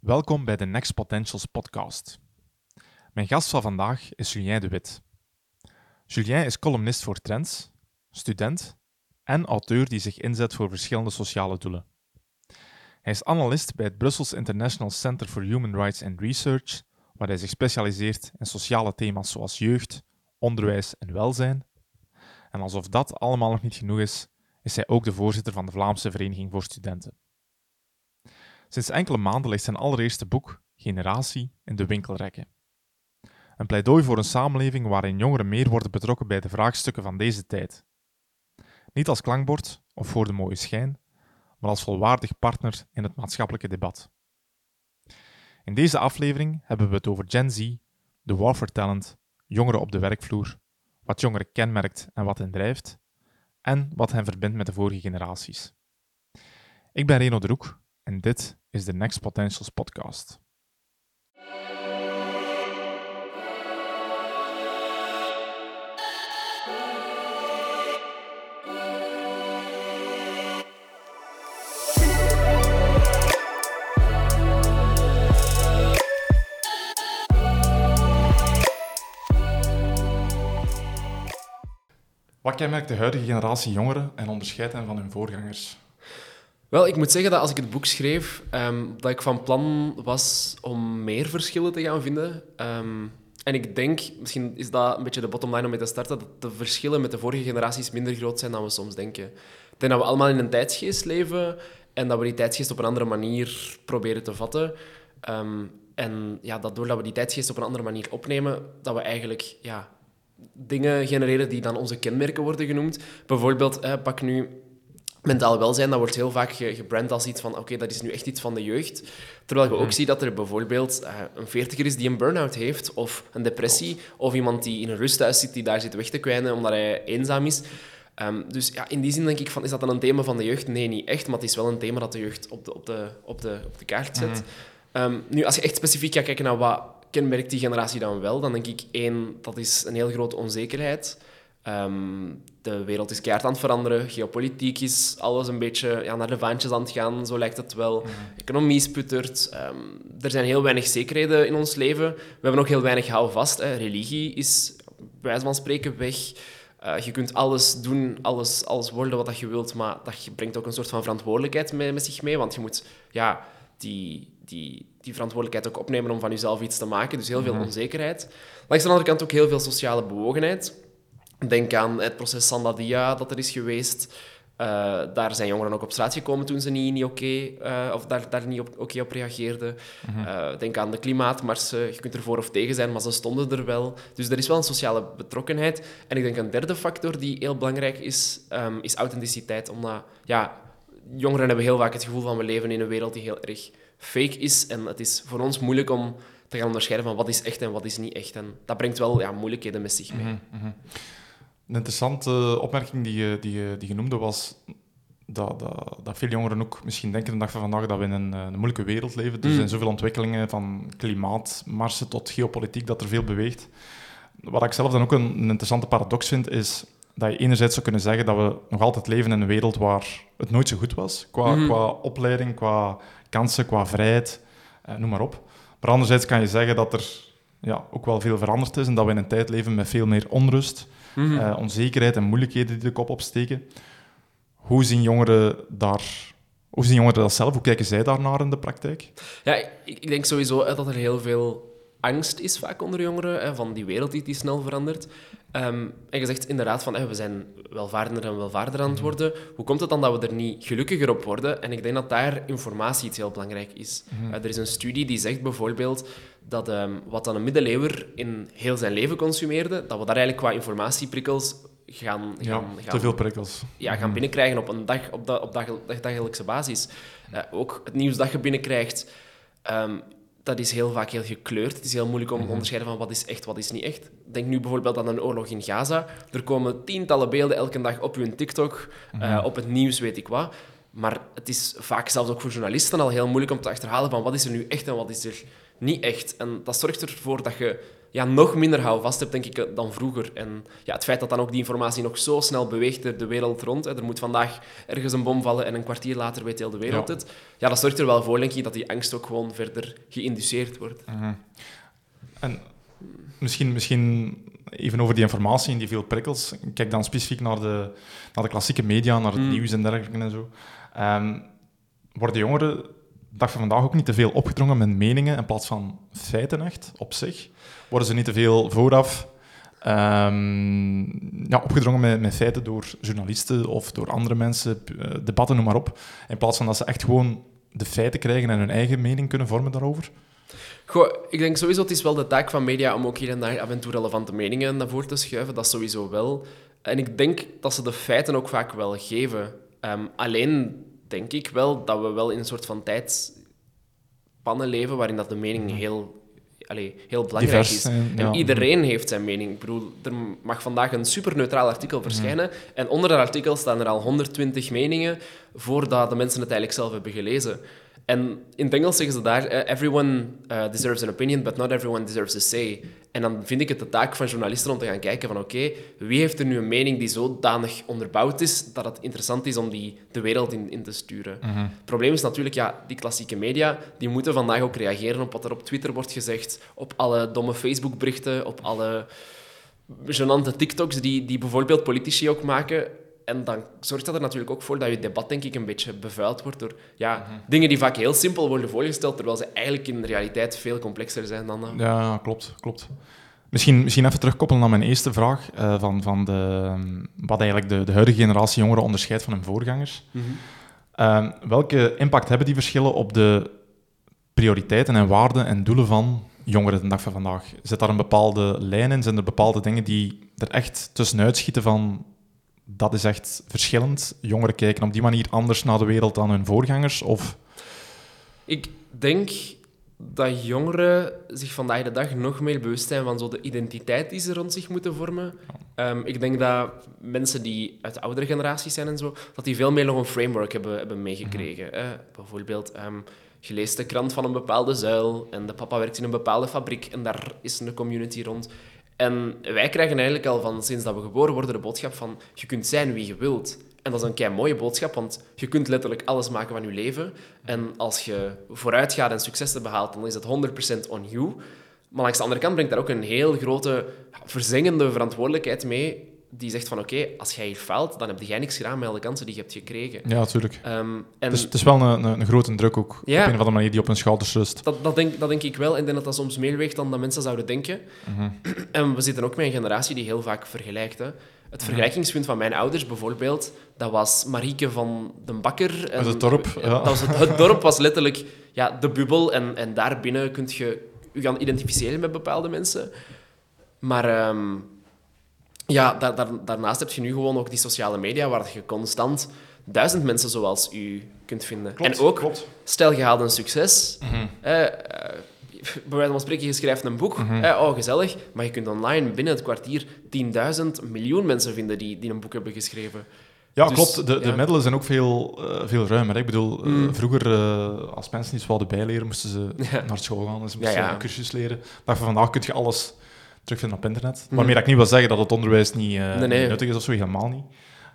Welkom bij de Next Potentials podcast. Mijn gast van vandaag is Julien de Wit. Julien is columnist voor Trends, student en auteur die zich inzet voor verschillende sociale doelen. Hij is analist bij het Brussels International Center for Human Rights and Research, waar hij zich specialiseert in sociale thema's zoals jeugd, onderwijs en welzijn. En alsof dat allemaal nog niet genoeg is, is hij ook de voorzitter van de Vlaamse Vereniging voor Studenten. Sinds enkele maanden ligt zijn allereerste boek, Generatie, in de winkelrekken. Een pleidooi voor een samenleving waarin jongeren meer worden betrokken bij de vraagstukken van deze tijd. Niet als klankbord of voor de mooie schijn, maar als volwaardig partner in het maatschappelijke debat. In deze aflevering hebben we het over Gen Z, de war talent, jongeren op de werkvloer, wat jongeren kenmerkt en wat hen drijft, en wat hen verbindt met de vorige generaties. Ik ben Reno de en dit is de Next Potentials podcast. Wat kenmerkt de huidige generatie jongeren en onderscheidt hen van hun voorgangers? Wel, ik moet zeggen dat als ik het boek schreef, ehm, dat ik van plan was om meer verschillen te gaan vinden. Ehm, en ik denk, misschien is dat een beetje de bottom line om mee te starten, dat de verschillen met de vorige generaties minder groot zijn dan we soms denken. Ik denk dat we allemaal in een tijdsgeest leven en dat we die tijdsgeest op een andere manier proberen te vatten. Ehm, en ja, dat doordat we die tijdsgeest op een andere manier opnemen, dat we eigenlijk ja, dingen genereren die dan onze kenmerken worden genoemd. Bijvoorbeeld, eh, pak nu mentaal welzijn, dat wordt heel vaak gebrand als iets van oké, dat is nu echt iets van de jeugd. Terwijl je ook mhm. ziet dat er bijvoorbeeld uh, een veertiger is die een burn-out heeft, of een depressie, of iemand die in een rusthuis zit, die daar zit weg te kwijnen omdat hij eenzaam is. Ehm, dus ja, in die zin denk ik van, is dat dan een thema van de jeugd? Nee, niet echt, maar het is wel een thema dat de jeugd op de, op de, op de, op de kaart zet. Mhm. Ehm, nu, als je echt specifiek gaat kijken naar wat kenmerkt die generatie dan wel, dan denk ik één, dat is een heel grote onzekerheid. Ehm, de wereld is keihard aan het veranderen. Geopolitiek is alles een beetje ja, naar de vaantjes aan het gaan, zo lijkt het wel. Mhm. Economie sputtert. Um, er zijn heel weinig zekerheden in ons leven. We hebben ook heel weinig houvast. Hè. Religie is, bij wijze van spreken, weg. Uh, je kunt alles doen, alles, alles worden wat je wilt, maar dat brengt ook een soort van verantwoordelijkheid mee, met zich mee. Want je moet ja, die, die, die verantwoordelijkheid ook opnemen om van jezelf iets te maken. Dus heel veel mhm. onzekerheid. Langs de andere kant ook heel veel sociale bewogenheid. Denk aan het proces Sandadia dat er is geweest. Uh, daar zijn jongeren ook op straat gekomen toen ze niet, niet oké uh, of daar, daar niet oké op reageerden. Mm denk aan de klimaatmarsen. Je kunt er voor of tegen zijn, maar ze stonden er wel. Dus er is wel een sociale betrokkenheid. En ik denk een derde factor die heel belangrijk is, um, is authenticiteit. Omdat ja, jongeren hebben heel vaak het gevoel van we leven in een wereld die heel erg fake is. En het is voor ons moeilijk om te gaan onderscheiden van wat is echt en wat is niet echt. En dat brengt wel ja, moeilijkheden met zich mee. Mm -hmm. Een interessante opmerking die je, die je, die je noemde was dat, dat, dat, veel jongeren ook misschien denken de dag van vandaag dat we in een, een moeilijke wereld leven. Dus er zijn mm. zoveel ontwikkelingen van klimaatmarsen tot geopolitiek dat er veel beweegt. Wat ik zelf dan ook een, een interessante paradox vind, is dat je enerzijds zou kunnen zeggen dat we nog altijd leven in een wereld waar het nooit zo goed was. Qua, mm. qua opleiding, qua kansen, qua vrijheid, eh, noem maar op. Maar anderzijds kan je zeggen dat er ja, ook wel veel veranderd is en dat we in een tijd leven met veel meer onrust, mm onzekerheid en moeilijkheden die de kop opsteken. Hoe zien jongeren daar hoe zien jongeren dat zelf? Hoe kijken zij daarnaar in de praktijk? Ja, ik, ik denk sowieso dat er heel veel angst is vaak onder jongeren, hè, van die wereld die, die snel verandert. Um, en je zegt inderdaad van, we zijn welvaarder en welvaarder aan het mhm. worden. Hoe komt het dan dat we er niet gelukkiger op worden? En ik denk dat daar informatie iets heel belangrijk is. Mhm. Eh, er is een studie die zegt bijvoorbeeld dat ehm, wat dan een middeleeuwer in heel zijn leven consumeerde, dat we daar eigenlijk qua informatieprikkels gaan... gaan, ja, te veel prikkels. Ja, gaan mhm. binnenkrijgen op een dag, op, da, op dag, dagelijkse basis. Uh, ook het nieuws dat je binnenkrijgt... Um, dat is heel vaak heel gekleurd. Het is heel moeilijk om te onderscheiden van wat is echt, wat is niet echt. Denk nu bijvoorbeeld aan een oorlog in Gaza. Er komen tientallen beelden elke dag op uw TikTok, uh, op het nieuws, weet ik wat. Maar het is vaak zelfs ook voor journalisten al heel moeilijk om te achterhalen van wat is er nu echt en wat is er niet echt. En dat zorgt ervoor dat je ja, nog minder houvast hebt, denk ik, dan vroeger. En ja, het feit dat dan ook die informatie nog zo snel beweegt er de wereld rond. Hè. Er moet vandaag ergens een bom vallen en een kwartier later weet heel de wereld Ja. het. Ja, dat zorgt er wel voor, denk ik, dat die angst ook gewoon verder geïnduceerd wordt. En misschien, misschien even over die informatie en die veel prikkels. Ik Kijk dan specifiek naar de, naar de klassieke media, naar het Mm. nieuws en dergelijke en zo. Ehm, worden jongeren dag van vandaag ook niet te veel opgedrongen met meningen in plaats van feiten echt op zich? Worden ze niet te veel vooraf ehm, ja, opgedrongen met, met feiten door journalisten of door andere mensen, eh, debatten, noem maar op, in plaats van dat ze echt gewoon de feiten krijgen en hun eigen mening kunnen vormen daarover? Goh, ik denk sowieso, het is wel de taak van media om ook hier en daar af en toe relevante meningen naar voren te schuiven. Dat sowieso wel. En ik denk dat ze de feiten ook vaak wel geven. Ehm, alleen denk ik wel dat we wel in een soort van tijdspannen leven waarin dat de mening heel, allee, heel belangrijk Divers is. En ja. iedereen heeft zijn mening. Ik bedoel, er mag vandaag een superneutraal artikel verschijnen. En onder dat artikel staan er al 120 meningen voordat de mensen het eigenlijk zelf hebben gelezen. En in het Engels zeggen ze daar: eh, Everyone eh, deserves an opinion, but not everyone deserves a say. En dan vind ik het de taak van journalisten om te gaan kijken van oké, wie heeft er nu een mening die zodanig onderbouwd is dat het interessant is om die de wereld in, in te sturen. Het probleem is natuurlijk, ja, die klassieke media, die moeten vandaag ook reageren op wat er op Twitter wordt gezegd, op alle domme Facebook-berichten, op alle gênante TikToks die, die bijvoorbeeld politici ook maken. En dan zorgt dat er natuurlijk ook voor dat je debat, denk ik, een beetje bevuild wordt door ja, dingen die vaak heel simpel worden voorgesteld, terwijl ze eigenlijk in de realiteit veel complexer zijn dan dat. Ja, klopt, klopt. Misschien, misschien even terugkoppelen naar mijn eerste vraag, eh, van, van de, wat eigenlijk de, de huidige generatie jongeren onderscheidt van hun voorgangers. Eh, welke impact hebben die verschillen op de prioriteiten en waarden en doelen van jongeren de dag van vandaag? Zit daar een bepaalde lijn in? Zijn er bepaalde dingen die er echt tussenuit schieten van dat is echt verschillend? Jongeren kijken op die manier anders naar de wereld dan hun voorgangers? Of... Ik denk dat jongeren zich vandaag de dag nog meer bewust zijn van zo de identiteit die ze rond zich moeten vormen. Ehm, ik denk dat mensen die uit de oudere generaties zijn en zo, dat die veel meer nog een framework hebben, hebben meegekregen. hè. Bijvoorbeeld, ehm, je leest de krant van een bepaalde zuil en de papa werkt in een bepaalde fabriek en daar is een community rond. En wij krijgen eigenlijk al van sinds dat we geboren worden de boodschap van je kunt zijn wie je wilt. En dat is een kei mooie boodschap, want je kunt letterlijk alles maken van je leven. En als je vooruit gaat en successen behaalt, dan is het 100% on you. Maar langs de andere kant brengt daar ook een heel grote, verzengende verantwoordelijkheid mee. Die zegt van, oké, als jij hier faalt, dan heb jij niks gedaan met alle kansen die je hebt gekregen. Ja, natuurlijk. Ehm, en Dus het is wel een, een, een grote druk ook, Ja. op een of andere manier, die op hun schouders rust. dat, dat, denk, dat denk ik wel. En ik denk dat dat soms meer weegt dan dat mensen zouden denken. En we zitten ook met een generatie die heel vaak vergelijkt. Hè. Het vergelijkingspunt van mijn ouders bijvoorbeeld, dat was Marieke van den Bakker. En, het dorp, ja. dat was het, het dorp was letterlijk ja, de bubbel. En, en daarbinnen kun je je gaan identificeren met bepaalde mensen. Maar ehm, ja, daar, daar, daarnaast heb je nu gewoon ook die sociale media, waar je constant duizend mensen zoals u kunt vinden. en ook, klopt. stel je haalt een succes... Mhm. eh, eh, bij wijze van spreken, je schrijft een boek. eh, oh, gezellig. Maar je kunt online binnen het kwartier 10.000 miljoen mensen vinden die, die een boek hebben geschreven. Ja, Dus, klopt. De, de middelen zijn ook veel, eh, veel ruimer. hè. Ik bedoel, eh, Mm. vroeger, eh, als mensen iets wilden bijleren, moesten ze Ja. naar school gaan. Dus ze moesten Ja, ja. een cursus leren. Van vandaag kun je alles terugvinden op internet. Mhm. Waarmee dat ik niet wil zeggen dat het onderwijs niet, eh, Nee, nee. niet nuttig is of zo, helemaal niet.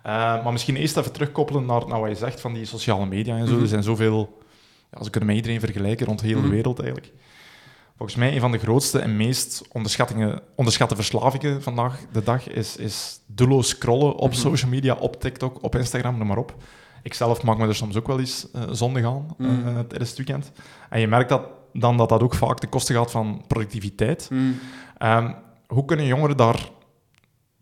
Eh, maar misschien eerst even terugkoppelen naar, naar wat je zegt van die sociale media en zo. Mhm. Er zijn zoveel... Ja, ze kunnen met iedereen vergelijken rond de hele Mhm. wereld, eigenlijk. Volgens mij een van de grootste en meest onderschatte verslavingen vandaag de dag is, is doelloos scrollen op social media, op TikTok, op Instagram, noem maar op. Ik zelf maak me er soms ook wel eens eh, zondig aan tijdens het weekend. En je merkt dat, dan dat dat ook vaak ten koste gaat van productiviteit. Ehm, hoe kunnen jongeren daar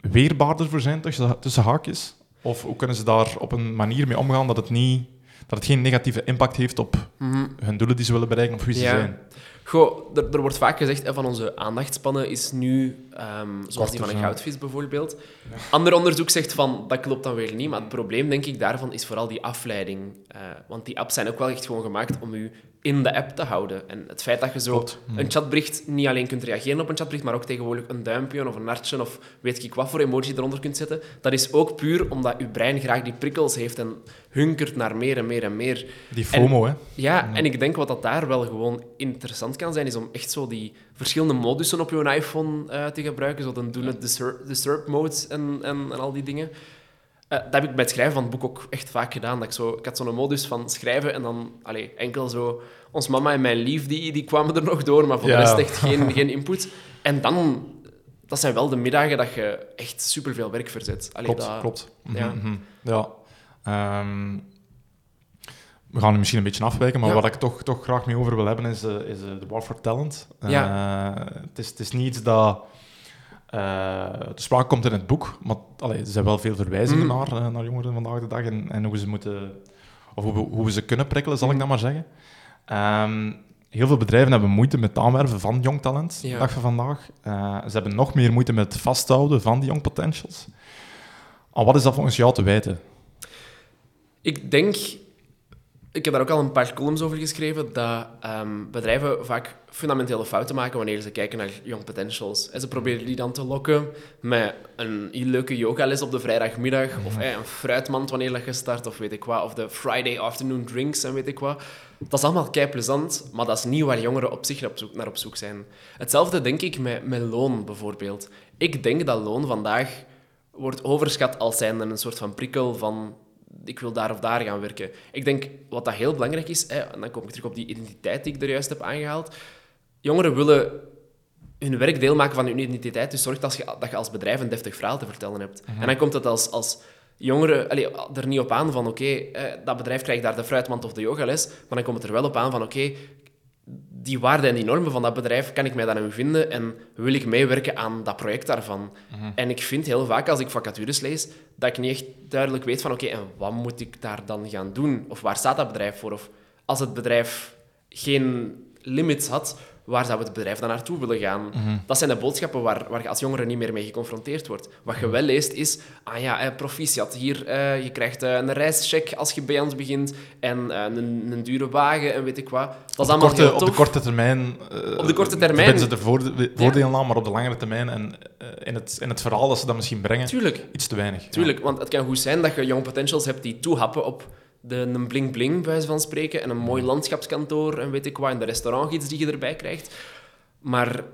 weerbaarder voor zijn tussen, tussen haakjes? Of hoe kunnen ze daar op een manier mee omgaan dat het, niet, dat het geen negatieve impact heeft op Mhm. hun doelen die ze willen bereiken of wie ze Ja. zijn? Goh, er, er wordt vaak gezegd, hè, van onze aandachtspannen is nu, ehm, zoals die van een ja. goudvis bijvoorbeeld. Ander onderzoek zegt van, dat klopt dan weer niet, maar het probleem, denk ik, daarvan is vooral die afleiding. Eh, want die apps zijn ook wel echt gewoon gemaakt om u in de app te houden. En het feit dat je zo Klopt. Mhm. een chatbericht niet alleen kunt reageren op een chatbericht, maar ook tegenwoordig een duimpje of een hartje of weet ik wat voor emoji eronder kunt zetten, dat is ook puur omdat uw brein graag die prikkels heeft en hunkert naar meer en meer en meer. Die FOMO, hè? Ja, en ik denk wat dat daar wel gewoon interessant kan zijn, is om echt zo die verschillende modussen op je iPhone uh, te gebruiken. Zo dan doen het disturb, disturb modes en, en, en, al die dingen. Uh, dat heb ik bij het schrijven van het boek ook echt vaak gedaan. Dat ik, zo, ik had zo'n modus van schrijven en dan allez, enkel zo... Ons mama en mijn lief, die, die kwamen er nog door, maar voor de rest echt geen, geen input. En dan... Dat zijn wel de middagen dat je echt superveel werk verzet. Allee, klopt, dat, klopt. Ja. Mm -hmm. ja. Um, we gaan nu misschien een beetje afwijken, maar wat ik toch, toch graag mee over wil hebben is, uh, is uh, de War for Talent. Ja. Uh, het, is, het is niet iets dat de sprake komt in het boek, maar allee, er zijn wel veel verwijzingen mm. naar, naar jongeren vandaag de dag en, en hoe ze moeten, of hoe, hoe we ze kunnen prikkelen, zal ik mm. dat maar zeggen. Um, heel veel bedrijven hebben moeite met het aanwerven van jong talent, de dag van vandaag. ze hebben nog meer moeite met het vasthouden van die young potentials. Al wat is dat volgens jou te wijten? Ik denk ik heb daar ook al een paar columns over geschreven, dat um, bedrijven vaak fundamentele fouten maken wanneer ze kijken naar young potentials. En ze proberen die dan te lokken met een leuke yogales op de vrijdagmiddag, of hey, een fruitmand wanneer je start, of weet ik wat, of de Friday afternoon drinks en weet ik wat. Dat is allemaal kei plezant, maar dat is niet waar jongeren op zich op zoek, naar op zoek zijn. Hetzelfde denk ik met, met loon, bijvoorbeeld. Ik denk dat loon vandaag wordt overschat als zijnde een soort van prikkel van ik wil daar of daar gaan werken. Ik denk, wat dat heel belangrijk is, hè, en dan kom ik terug op die identiteit die ik er juist heb aangehaald. Jongeren willen hun werk deel maken van hun identiteit, dus zorg dat je, dat je als bedrijf een deftig verhaal te vertellen hebt. Mhm. En dan komt het als, als jongeren allee, er niet op aan van, oké, dat bedrijf krijgt daar de fruitmand of de yogales, maar dan komt het er wel op aan van, oké, die waarden en die normen van dat bedrijf, kan ik mij daarin vinden en wil ik meewerken aan dat project daarvan? Mhm. En ik vind heel vaak als ik vacatures lees, dat ik niet echt duidelijk weet van oké, en wat moet ik daar dan gaan doen? Of waar staat dat bedrijf voor? Of als het bedrijf geen limits had, waar zou het bedrijf dan naartoe willen gaan? Mhm. Dat zijn de boodschappen waar, waar je als jongere niet meer mee geconfronteerd wordt. Wat je wel leest is, ah ja, eh, proficiat, hier, eh, je krijgt eh, een reischeck als je bij ons begint en eh, een, een, dure wagen en weet ik wat. Dat is allemaal korte, heel tof. Op de korte termijn... Uh, op de korte termijn... ze er voordelen aan, maar op de langere termijn en uh, in, het, in het verhaal dat ze dat misschien brengen, Tuurlijk. iets te weinig. Tuurlijk, want het kan goed zijn dat je young potentials hebt die toehappen op de, een bling-bling, bij van spreken, en een mooi landschapskantoor en weet ik wat, en de restaurantgids die je erbij krijgt. Maar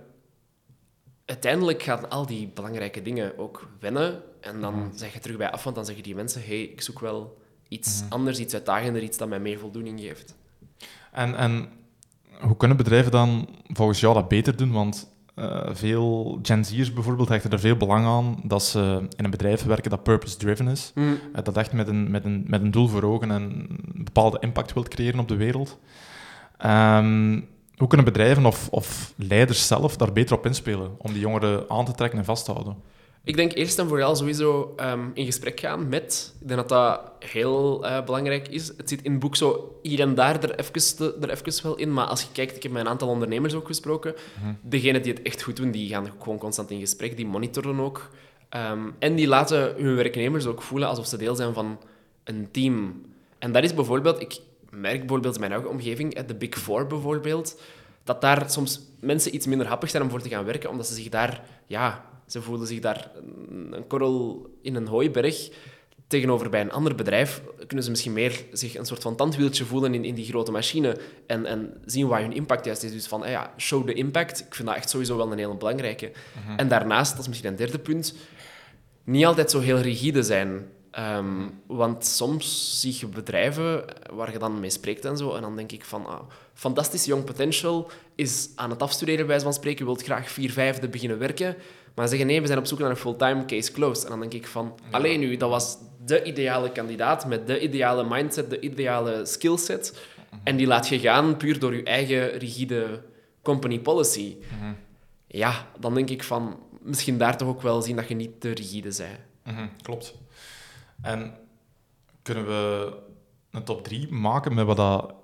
uiteindelijk gaan al die belangrijke dingen ook wennen. En dan mm. zeg je terug bij af, want dan zeggen die mensen, hey, ik zoek wel iets anders, iets uitdagender, iets dat mij meer voldoening geeft. En, en hoe kunnen bedrijven dan volgens jou dat beter doen? Want uh, veel Gen Z'ers bijvoorbeeld hechten er veel belang aan dat ze in een bedrijf werken dat purpose-driven is. Mm. Uh, dat echt met een, met, een, met een doel voor ogen en een bepaalde impact wilt creëren op de wereld. Um, hoe kunnen bedrijven of, of leiders zelf daar beter op inspelen om die jongeren aan te trekken en vast te houden? Ik denk eerst en vooral sowieso um, in gesprek gaan met. Ik denk dat dat heel uh, belangrijk is. Het zit in het boek zo hier en daar er even, er even wel in. Maar als je kijkt, ik heb met een aantal ondernemers ook gesproken. Mm Degenen die het echt goed doen, die gaan gewoon constant in gesprek. Die monitoren ook. Um, en die laten hun werknemers ook voelen alsof ze deel zijn van een team. En dat is bijvoorbeeld... Ik merk bijvoorbeeld in mijn eigen omgeving, de Big Four bijvoorbeeld, dat daar soms mensen iets minder happig zijn om voor te gaan werken, omdat ze zich daar... Ja, ze voelen zich daar een korrel in een hooiberg. Tegenover bij een ander bedrijf kunnen ze misschien meer zich een soort van tandwieltje voelen in, in die grote machine en, en zien waar hun impact juist is. Dus van, ah ja, show the impact. Ik vind dat echt sowieso wel een hele belangrijke. Mhm. En daarnaast, dat is misschien een derde punt, niet altijd zo heel rigide zijn. Um, want soms zie je bedrijven waar je dan mee spreekt en zo, en dan denk ik van, ah, fantastisch young potential is aan het afstuderen, bij van spreken, je wilt graag vier vijfde beginnen werken, maar zeggen nee, we zijn op zoek naar een fulltime case closed. En dan denk ik van, alleen nu, dat was de ideale kandidaat met de ideale mindset, de ideale skillset. En die laat je gaan puur door je eigen rigide company policy. Mhm. Ja, dan denk ik van, misschien daar toch ook wel zien dat je niet te rigide bent. Mhm, klopt. En kunnen we een top 3 maken met wat dat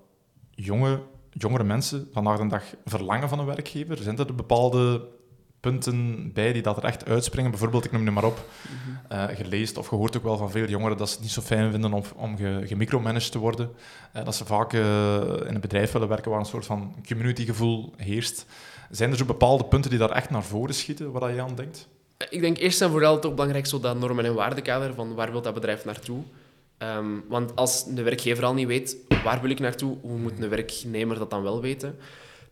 jonge, jongere mensen vandaag de dag verlangen van een werkgever? Zijn er bepaalde punten bij die dat er echt uitspringen. Bijvoorbeeld, ik noem het maar op, uh, gelezen of gehoord ook wel van veel jongeren dat ze het niet zo fijn vinden om, om gemicromanaged te worden. Uh, dat ze vaak uh, in een bedrijf willen werken waar een soort van communitygevoel heerst. Zijn er zo bepaalde punten die daar echt naar voren schieten, waar je aan denkt? Ik denk eerst en vooral toch belangrijk zo dat normen- en waardekader van waar wil dat bedrijf naartoe. Um, want als de werkgever al niet weet waar wil ik naartoe, hoe moet een werknemer dat dan wel weten?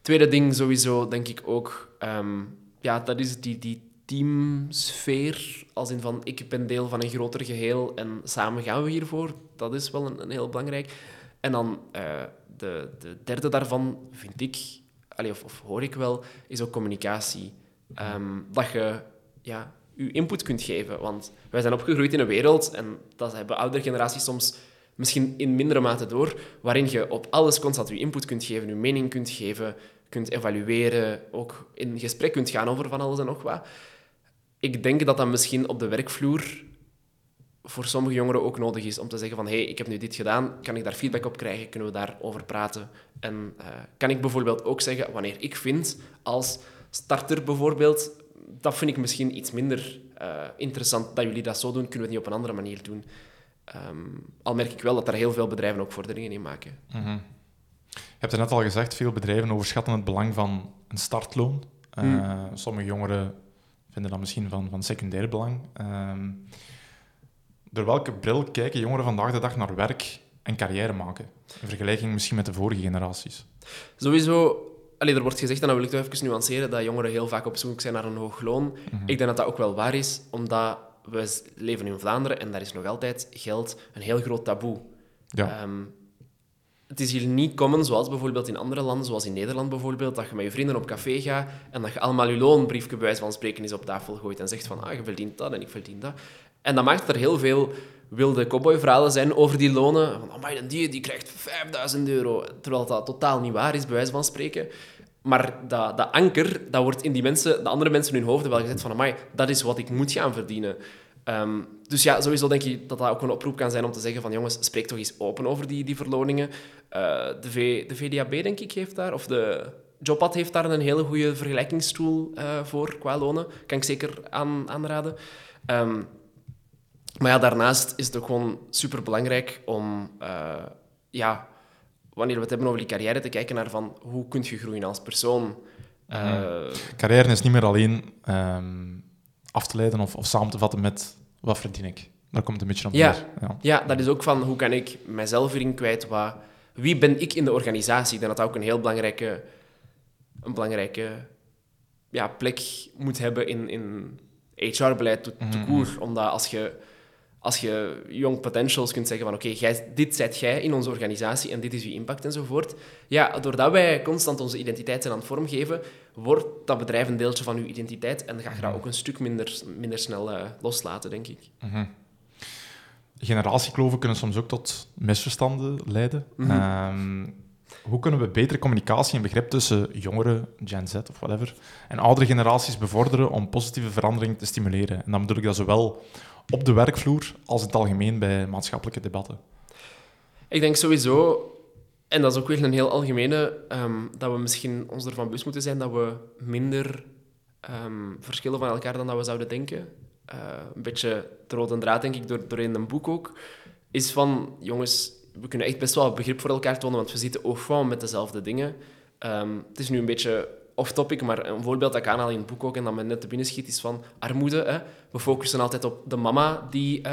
Tweede ding sowieso, denk ik ook, ehm, ja, dat is die, die teamsfeer. Als in van, ik ben deel van een groter geheel en samen gaan we hiervoor. Dat is wel een, een heel belangrijk. En dan uh, de, de derde daarvan, vind ik, allee, of, of hoor ik wel, is ook communicatie. Ehm, dat je ja, je input kunt geven. Want wij zijn opgegroeid in een wereld, en dat hebben oudere generaties soms misschien in mindere mate door, waarin je op alles constant je input kunt geven, je mening kunt geven, kunt evalueren, ook in gesprek kunt gaan over van alles en nog wat. Ik denk dat dat misschien op de werkvloer voor sommige jongeren ook nodig is om te zeggen van hé, hey, ik heb nu dit gedaan, kan ik daar feedback op krijgen, kunnen we daarover praten? En uh, kan ik bijvoorbeeld ook zeggen wanneer ik vind als starter bijvoorbeeld, dat vind ik misschien iets minder uh, interessant dat jullie dat zo doen, kunnen we het niet op een andere manier doen. Um, al merk ik wel dat er heel veel bedrijven ook vorderingen in maken. -hmm. Je hebt het net al gezegd, veel bedrijven overschatten het belang van een startloon. Uh, Sommige jongeren vinden dat misschien van, van secundair belang. Um, door welke bril kijken jongeren vandaag de dag naar werk en carrière maken? In vergelijking misschien met de vorige generaties. Sowieso, allee, er wordt gezegd, en dat wil ik toch even nuanceren, dat jongeren heel vaak op zoek zijn naar een hoog loon. Mm -hmm. Ik denk dat dat ook wel waar is, omdat we leven in Vlaanderen en daar is nog altijd geld een heel groot taboe. Ja. Um, het is hier niet common, zoals bijvoorbeeld in andere landen, zoals in Nederland bijvoorbeeld, dat je met je vrienden op café gaat en dat je allemaal je loonbriefje bij wijze van spreken is op tafel gooit en zegt van ah, je verdient dat en ik verdien dat. En dat maakt er heel veel wilde cowboyverhalen zijn over die lonen. Van, oh, die, die krijgt 5000 euro. Terwijl dat totaal niet waar is, bij wijze van spreken. Maar dat, dat anker, dat wordt in die mensen, de andere mensen in hun hoofden wel gezet van amai, dat is wat ik moet gaan verdienen. Um, dus ja, sowieso denk ik dat dat ook een oproep kan zijn om te zeggen van jongens, spreek toch eens open over die, die verloningen. Uh, de, v, de VDAB, denk ik, heeft daar, of de Jobpad heeft daar een hele goede vergelijkingstool uh, voor qua lonen. Kan ik zeker aan, aanraden. Um, maar ja, daarnaast is het ook gewoon superbelangrijk om, uh, ja, wanneer we het hebben over die carrière, te kijken naar van hoe kun je groeien als persoon. Uh, carrière is niet meer alleen um, af te leiden of, of, samen te vatten met wat verdien ik. Daar komt een beetje op ja, ja. ja, dat is ook van hoe kan ik mijzelf erin kwijt. Wat, wie ben ik in de organisatie? Ik denk dat dat ook een heel belangrijke, een belangrijke ja, plek moet hebben in, in HR-beleid te, te koer. Omdat als je als je young potentials kunt zeggen van oké, okay, dit zet jij in onze organisatie en dit is je impact enzovoort. Ja, doordat wij constant onze identiteit zijn aan het vormgeven, wordt dat bedrijf een deeltje van uw identiteit en dan ga je dat ook een stuk minder, minder snel uh, loslaten, denk ik. Mm -hmm. Generatiekloven kunnen soms ook tot misverstanden leiden. Mm -hmm. um, hoe kunnen we betere communicatie en begrip tussen jongeren, Gen Z of whatever, en oudere generaties bevorderen om positieve verandering te stimuleren? En dan bedoel ik dat zowel op de werkvloer als in het algemeen bij maatschappelijke debatten? Ik denk sowieso, en dat is ook weer een heel algemene, um, dat we misschien ons ervan bewust moeten zijn dat we minder um, verschillen van elkaar dan dat we zouden denken. Uh, een beetje de rode draad, denk ik, door, door in een boek ook, is van, jongens, we kunnen echt best wel begrip voor elkaar tonen, want we zitten ook met dezelfde dingen. Um, het is nu een beetje off-topic, maar een voorbeeld dat ik aanhaal in het boek ook en dat me net te binnen schiet, is van armoede. Hè. We focussen altijd op de mama die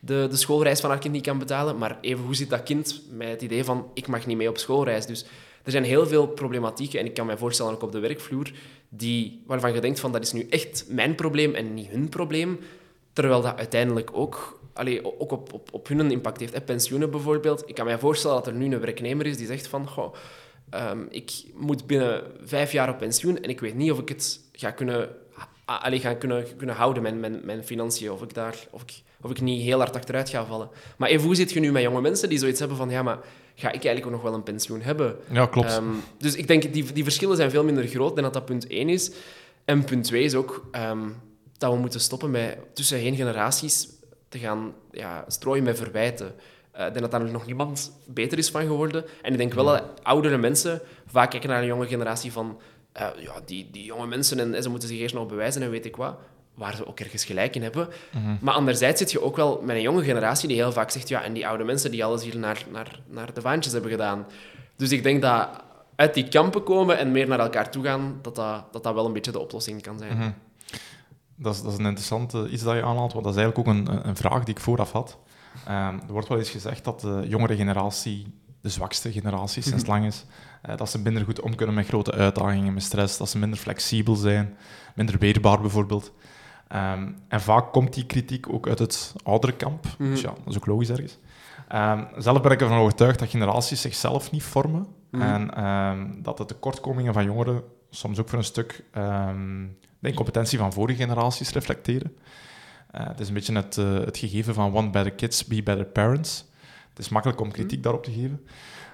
de, de schoolreis van haar kind niet kan betalen, maar even hoe zit dat kind met het idee van ik mag niet mee op schoolreis? Dus er zijn heel veel problematieken en ik kan me voorstellen ook op de werkvloer die, waarvan je denkt van dat is nu echt mijn probleem en niet hun probleem, terwijl dat uiteindelijk ook allee, ook op, op, op hun impact heeft. Hè. Pensioenen bijvoorbeeld. Ik kan me voorstellen dat er nu een werknemer is die zegt van... Goh, um, ik moet binnen vijf jaar op pensioen en ik weet niet of ik het ga kunnen, allee, ga kunnen, kunnen houden, mijn, mijn, mijn financiën. Of ik, daar, of, ik, of ik niet heel hard achteruit ga vallen. Maar even, hoe zit je nu met jonge mensen die zoiets hebben van... Ja, maar ga ik eigenlijk ook nog wel een pensioen hebben? Ja, klopt. Um, dus ik denk, die, die verschillen zijn veel minder groot dan dat dat punt één is. En punt twee is ook um, dat we moeten stoppen met tussenheen generaties te gaan ja, strooien met verwijten. Uh, ik denk dat daar nog niemand beter is van geworden. En ik denk wel dat oudere mensen vaak kijken naar een jonge generatie van... Uh, ja, die, die jonge mensen, en, ze moeten zich eerst nog bewijzen en weet ik wat. Waar ze ook ergens gelijk in hebben. Mm -hmm. Maar anderzijds zit je ook wel met een jonge generatie die heel vaak zegt... Ja, en die oude mensen die alles hier naar, naar, naar de vaantjes hebben gedaan. Dus ik denk dat uit die kampen komen en meer naar elkaar toe gaan, dat dat, dat, dat wel een beetje de oplossing kan zijn. Mm -hmm. Dat is, dat is een interessante iets dat je aanhaalt, want dat is eigenlijk ook een, een vraag die ik vooraf had. Um, er wordt wel eens gezegd dat de jongere generatie de zwakste generatie sinds lang is. Eh, dat ze minder goed om kunnen met grote uitdagingen, met stress. Dat ze minder flexibel zijn, minder weerbaar bijvoorbeeld. Ehm, en vaak komt die kritiek ook uit het oudere kamp. Mhm. Dus ja, dat is ook logisch ergens. Ehm, zelf ben ik ervan overtuigd dat generaties zichzelf niet vormen. Mhm. En ehm, dat de tekortkomingen van jongeren soms ook voor een stuk de incompetentie van vorige generaties reflecteren. Eh, het is een beetje het, eh, het gegeven van one better kids, be better parents. Het is makkelijk om kritiek daarop te geven.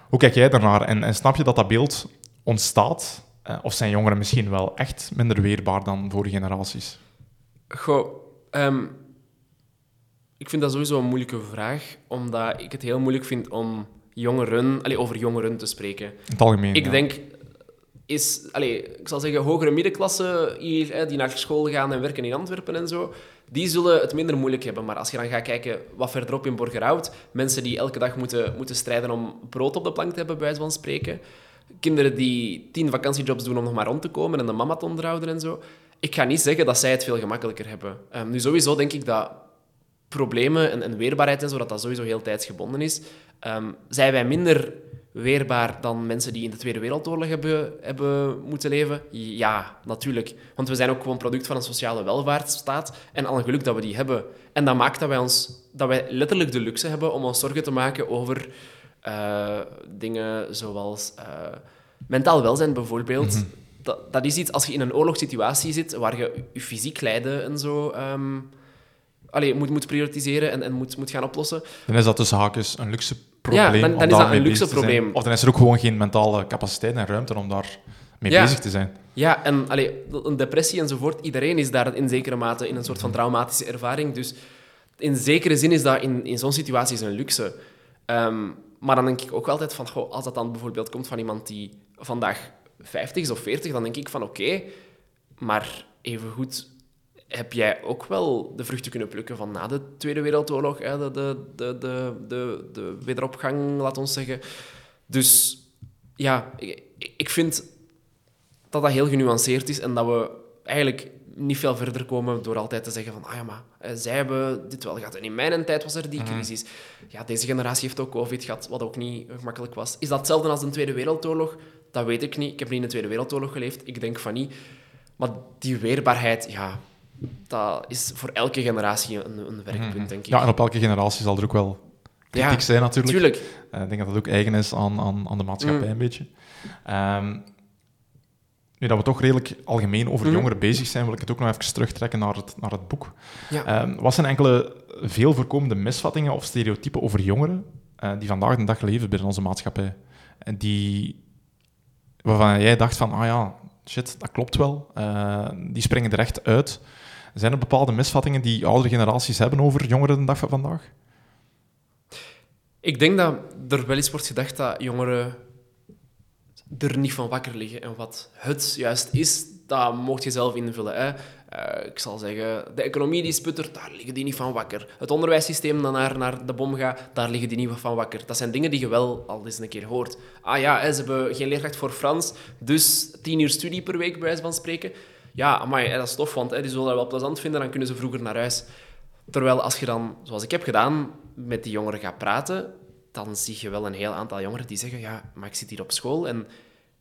Hoe kijk jij daarnaar? En, en snap je dat dat beeld ontstaat? Eh, of zijn jongeren misschien wel echt minder weerbaar dan vorige generaties? Goh, ehm, ik vind dat sowieso een moeilijke vraag, omdat ik het heel moeilijk vind om jongeren, allee, over jongeren te spreken. In het algemeen. Ik ja. denk, is, allee, ik zal zeggen, hogere middenklasse hier, hè, die naar school gaan en werken in Antwerpen en zo, die zullen het minder moeilijk hebben. Maar als je dan gaat kijken wat verderop in Borgerhout, mensen die elke dag moeten, moeten strijden om brood op de plank te hebben, bij wijze van spreken, kinderen die tien vakantiejobs doen om nog maar rond te komen en de mama te onderhouden en zo. Ik ga niet zeggen dat zij het veel gemakkelijker hebben. Ehm, nu, sowieso denk ik dat problemen en, weerbaarheid en zo, dat dat sowieso heel tijdsgebonden is. Ehm, zijn wij minder weerbaar dan mensen die in de Tweede Wereldoorlog hebben, hebben moeten leven? Ja, natuurlijk. Want we zijn ook gewoon product van een sociale welvaartsstaat en al een geluk dat we die hebben. En dat maakt dat wij, ons, dat wij letterlijk de luxe hebben om ons zorgen te maken over eh, dingen zoals eh, mentaal welzijn bijvoorbeeld. dat, dat is iets, als je in een oorlogssituatie zit waar je je fysiek lijden en zo... allee, moet, moet prioritiseren en, en moet, moet gaan oplossen. Dan is dat tussen haakjes een luxe probleem. Ja, dan- dan is dat een luxe probleem. Of dan is er ook gewoon geen mentale capaciteit en ruimte om daar mee Ja. bezig te zijn. Ja, en allee, een depressie enzovoort, iedereen is daar in zekere mate in een soort van traumatische ervaring. Dus in zekere zin is dat in, in zo'n situatie een luxe. Ehm, maar dan denk ik ook altijd van, goh, als dat dan bijvoorbeeld komt van iemand die vandaag 50 is of 40, dan denk ik van oké, maar evengoed heb jij ook wel de vruchten kunnen plukken van na de Tweede Wereldoorlog, hè, de, de, de, de, de, de wederopgang, laat ons zeggen. Dus ja, ik, ik vind dat dat heel genuanceerd is en dat we eigenlijk niet veel verder komen door altijd te zeggen van ah ja, maar eh, zij hebben dit wel gehad. En in mijn tijd was er die crisis. Ja, deze generatie heeft ook COVID gehad, wat ook niet gemakkelijk was. Is dat hetzelfde als de Tweede Wereldoorlog? Dat weet ik niet. Ik heb niet in de Tweede Wereldoorlog geleefd. Ik denk van niet. Maar die weerbaarheid, ja, dat is voor elke generatie een, een werkpunt, denk ik. Ja, en op elke generatie zal er ook wel kritiek Ja, zijn natuurlijk. Tuurlijk. Eh, ik denk dat dat ook eigen is aan, aan, aan de maatschappij Mm. een beetje. Ehm, nu dat we toch redelijk algemeen over Mhm. jongeren bezig zijn, wil ik het ook nog even terugtrekken naar het, naar het boek. Ja. Ehm, wat zijn enkele veel voorkomende misvattingen of stereotypen over jongeren eh, die vandaag de dag leven binnen onze maatschappij? En die, waarvan jij dacht van, ah ja, shit, dat klopt wel. Eh, die springen er echt uit. Zijn er bepaalde misvattingen die oudere generaties hebben over jongeren de dag van vandaag? Ik denk dat er wel eens wordt gedacht dat jongeren er niet van wakker liggen. En wat het juist is, dat mocht je zelf invullen. Hè. Eh, ik zal zeggen, de economie die sputtert, daar liggen die niet van wakker. Het onderwijssysteem dat naar, naar de bom gaat, daar liggen die niet van wakker. Dat zijn dingen die je wel al eens een keer hoort. Ah ja, ze hebben geen leerkracht voor Frans, dus tien uur studie per week, bij wijze van spreken. Ja, maar dat is tof, want hè, die zullen dat wel plezant vinden, dan kunnen ze vroeger naar huis. Terwijl als je dan, zoals ik heb gedaan, met die jongeren gaat praten, dan zie je wel een heel aantal jongeren die zeggen, ja, maar ik zit hier op school en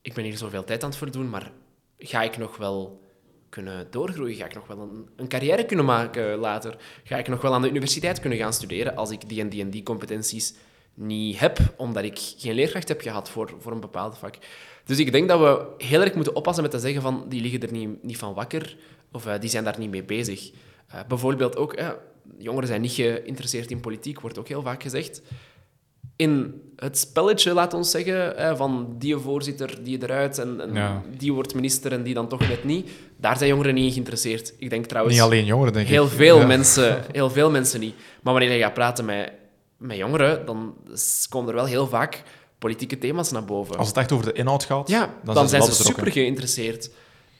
ik ben hier zoveel tijd aan het verdoen, maar ga ik nog wel kunnen doorgroeien? Ga ik nog wel een, een carrière kunnen maken later? Ga ik nog wel aan de universiteit kunnen gaan studeren als ik die en die en die competenties niet heb, omdat ik geen leerkracht heb gehad voor, voor een bepaald vak? Dus ik denk dat we heel erg moeten oppassen met te zeggen van, die liggen er niet, niet van wakker, of eh, die zijn daar niet mee bezig. Eh, bijvoorbeeld ook, eh, jongeren zijn niet geïnteresseerd in politiek, wordt ook heel vaak gezegd. In het spelletje, laat ons zeggen, van die voorzitter, die eruit en, en Ja. die wordt minister en die dan toch net niet, daar zijn jongeren niet in geïnteresseerd. Ik denk trouwens Niet alleen jongeren, denk heel ik. veel, Ja. mensen, heel veel mensen niet. Maar wanneer je gaat praten met, met jongeren, dan komen er wel heel vaak politieke thema's naar boven. Als het echt over de inhoud gaat, Ja, dan, dan, zijn ze, betrokken. super geïnteresseerd.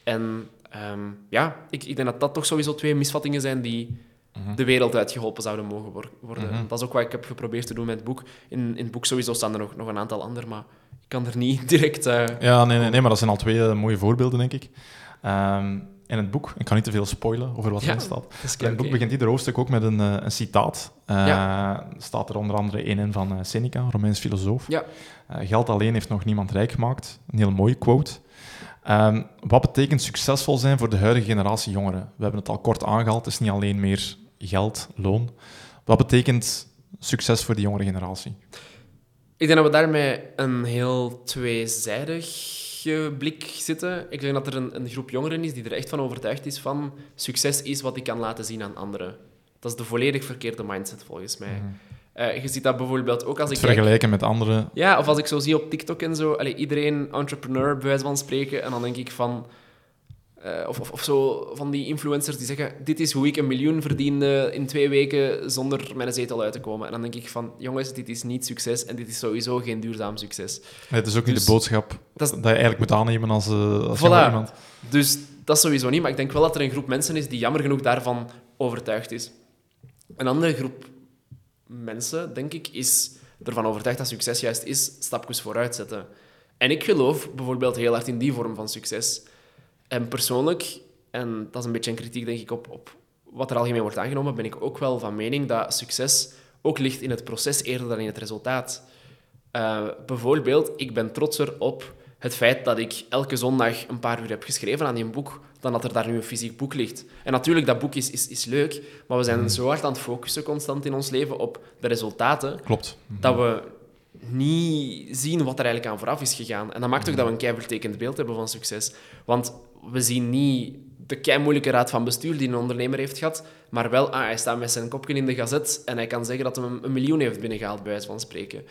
En ehm, ja, ik, ik denk dat dat toch sowieso twee misvattingen zijn die Mhm. de wereld uitgeholpen zouden mogen wor- worden. Mhm. Dat is ook wat ik heb geprobeerd te doen met het boek. In, in het boek sowieso staan er nog, nog een aantal andere, maar ik kan er niet direct... eh, Ja, nee, nee, nee, maar dat zijn al twee eh, mooie voorbeelden, denk ik. Ehm, in het boek, ik kan niet te veel spoilen over wat Ja, erin staat. In het boek begint ieder hoofdstuk ook met een, eh, een citaat. Eh, Ja. staat er onder andere één in van eh, Seneca, Romeins filosoof. Ja. Eh, geld alleen heeft nog niemand rijk gemaakt. Een hele mooie quote. Ehm, wat betekent succesvol zijn voor de huidige generatie jongeren? We hebben het al kort aangehaald. Het is niet alleen meer geld, loon. Wat betekent succes voor de jongere generatie? Ik denk dat we daarmee een heel tweezijdige blik zitten. Ik denk dat er een, een groep jongeren is die er echt van overtuigd is van succes is wat ik kan laten zien aan anderen. Dat is de volledig verkeerde mindset volgens mij. Eh, je ziet dat bijvoorbeeld ook als ik Het vergelijken met anderen. Ja, of als ik zo zie op TikTok en zo, allee, iedereen entrepreneur, bij wijze van spreken, en dan denk ik van... eh, of, of, of zo van die influencers die zeggen, dit is hoe ik een miljoen verdiende in twee weken zonder mijn zetel uit te komen. En dan denk ik van, jongens, dit is niet succes en dit is sowieso geen duurzaam succes. Het is ook niet Dus- de boodschap Dat dat, is- je eigenlijk moet aannemen als, eh als Voilà. iemand. Dus dat sowieso niet, maar ik denk wel dat er een groep mensen is die jammer genoeg daarvan overtuigd is. Een andere groep mensen, denk ik, is ervan overtuigd dat succes juist is stapjes vooruit zetten. En ik geloof bijvoorbeeld heel hard in die vorm van succes. En persoonlijk, en dat is een beetje een kritiek denk ik op, op wat er algemeen wordt aangenomen, ben ik ook wel van mening dat succes ook ligt in het proces eerder dan in het resultaat. Eh, bijvoorbeeld, ik ben trotser op het feit dat ik elke zondag een paar uur heb geschreven aan die boek, dan dat er daar nu een fysiek boek ligt. En natuurlijk, dat boek is, is, is leuk, maar we zijn zo hard aan het focussen constant in ons leven op de resultaten, Klopt. dat we niet zien wat er eigenlijk aan vooraf is gegaan. En dat maakt ook dat we een keivertekend beeld hebben van succes. Want we zien niet de kei moeilijke raad van bestuur die een ondernemer heeft gehad, maar wel, ah, hij staat met zijn kopje in de gazet en hij kan zeggen dat hij een, miljoen heeft binnengehaald, bij wijze van spreken.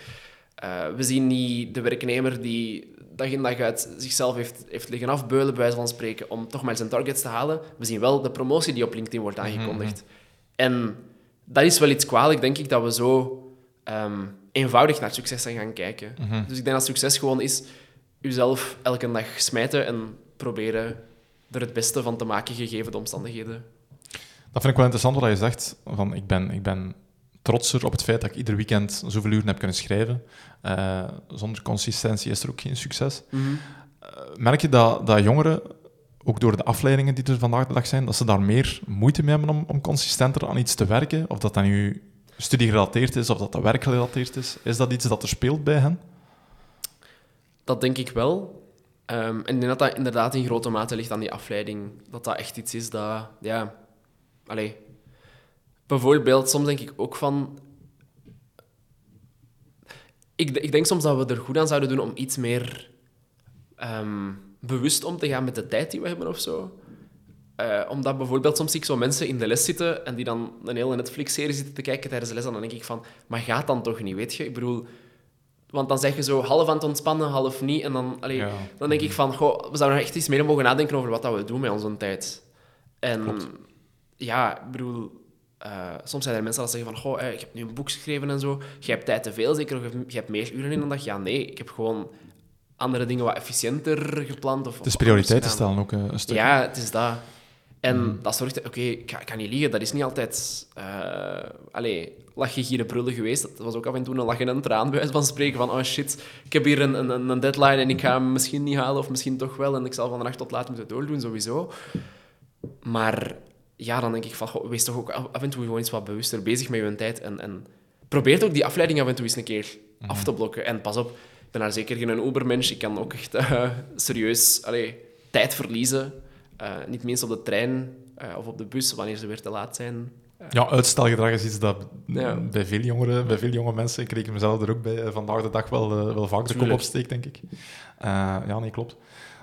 Eh, we zien niet de werknemer die dag in dag uit zichzelf heeft, heeft liggen afbeulen, bij wijze van spreken, om toch maar zijn targets te halen. We zien wel de promotie die op LinkedIn wordt aangekondigd. En dat is wel iets kwalijk, denk ik, dat we zo ehm, eenvoudig naar succes zijn gaan kijken. Dus ik denk dat succes gewoon is jezelf elke dag smijten en proberen er het beste van te maken, gegeven de omstandigheden. Dat vind ik wel interessant wat je zegt. Van, ik, ben, ik ben trotser op het feit dat ik ieder weekend zoveel uren heb kunnen schrijven. Eh, zonder consistentie is er ook geen succes. Eh, merk je dat, dat jongeren, ook door de afleidingen die er vandaag de dag zijn, dat ze daar meer moeite mee hebben om, om consistenter aan iets te werken? Of dat dat nu studiegerelateerd is, of dat dat werkgerelateerd is? Is dat iets dat er speelt bij hen? Dat denk ik wel. Ehm, en ik denk dat dat inderdaad in grote mate ligt aan die afleiding. Dat dat echt iets is dat, ja... Allee. Bijvoorbeeld, soms denk ik ook van... Ik, ik denk soms dat we er goed aan zouden doen om iets meer ehm, bewust om te gaan met de tijd die we hebben of zo. Eh, omdat bijvoorbeeld soms zie ik zo mensen in de les zitten en die dan een hele Netflix-serie zitten te kijken tijdens de les. En dan denk ik van, maar gaat dan toch niet, weet je? Ik bedoel... Want dan zeg je zo half aan het ontspannen, half niet. En dan, allee, Ja. dan denk ik van, goh, we zouden echt iets meer mogen nadenken over wat dat we doen met onze tijd. En Klopt. ja, ik bedoel, eh, soms zijn er mensen die zeggen van, goh, eh, ik heb nu een boek geschreven en zo. Je hebt tijd te veel, zeker? Of je hebt- meer uren in een dag? Ja, nee, ik heb gewoon andere dingen wat efficiënter gepland. Of, Het is prioriteiten stellen ook eh, een stuk. Ja, het is dat. En Mhm. dat zorgt... Oké, ik, kan niet liegen, dat is niet altijd... eh allee, je gieren brullen geweest. Dat was ook af en toe een lach en een traan, bij van spreken. Van, oh shit, ik heb hier een, een, een deadline en ik ga hem misschien niet halen, of misschien toch wel. En ik zal van de nacht tot laat moeten doordoen, sowieso. Maar ja, dan denk ik van, goh, wees toch ook af en toe gewoon eens wat bewuster bezig met je tijd. En, en probeer ook die afleiding af en toe eens een keer af te blokken. En pas op, ik ben daar zeker geen Ubermensch. Ik kan ook echt eh, serieus allee, tijd verliezen. Eh, niet minst op de trein eh, of op de bus, wanneer ze weer te laat zijn. Ja, uitstelgedrag is iets dat Ja. bij veel jongeren, bij veel jonge mensen, ik reken mezelf er ook bij, eh, vandaag de dag wel, wel vaak de kop opsteekt, denk ik. Ja, nee, klopt.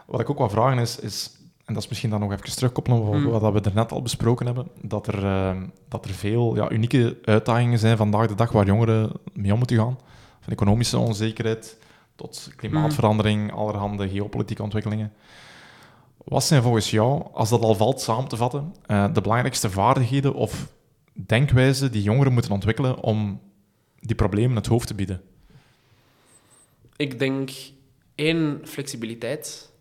Wat ik ook wil vragen is, is, en dat is misschien dan nog even terugkoppelen op Mm. wat we er net al besproken hebben, dat er, dat er veel ja, unieke uitdagingen zijn vandaag de dag waar jongeren mee om moeten gaan. Van economische onzekerheid tot klimaatverandering, allerhande geopolitieke ontwikkelingen. Wat zijn volgens jou, als dat al valt samen te vatten, eh, de belangrijkste vaardigheden of denkwijzen die jongeren moeten ontwikkelen om die problemen het hoofd te bieden? Ik denk één, flexibiliteit.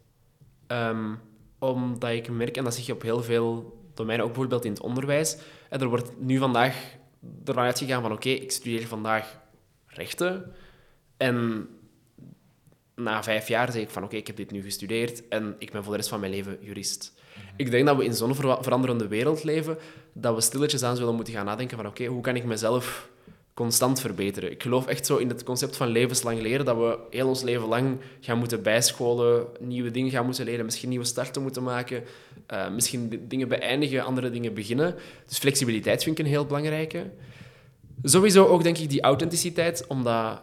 Ehm, omdat ik merk, en dat zie je op heel veel domeinen, ook bijvoorbeeld in het onderwijs. En er wordt nu vandaag ervan uitgegaan van oké, ik studeer vandaag rechten. En na vijf jaar zeg ik van oké, ik heb dit nu gestudeerd en ik ben voor de rest van mijn leven jurist. Ik denk dat we in zo'n ver- veranderende wereld leven, dat we stilletjes aan zullen moeten gaan nadenken van oké, hoe kan ik mezelf constant verbeteren? Ik geloof echt zo in het concept van levenslang leren, dat we heel ons leven lang gaan moeten bijscholen, nieuwe dingen gaan moeten leren, misschien nieuwe starten moeten maken, eh, misschien di- dingen beëindigen, andere dingen beginnen. Dus flexibiliteit vind ik een heel belangrijke. Sowieso ook, denk ik, die authenticiteit, omdat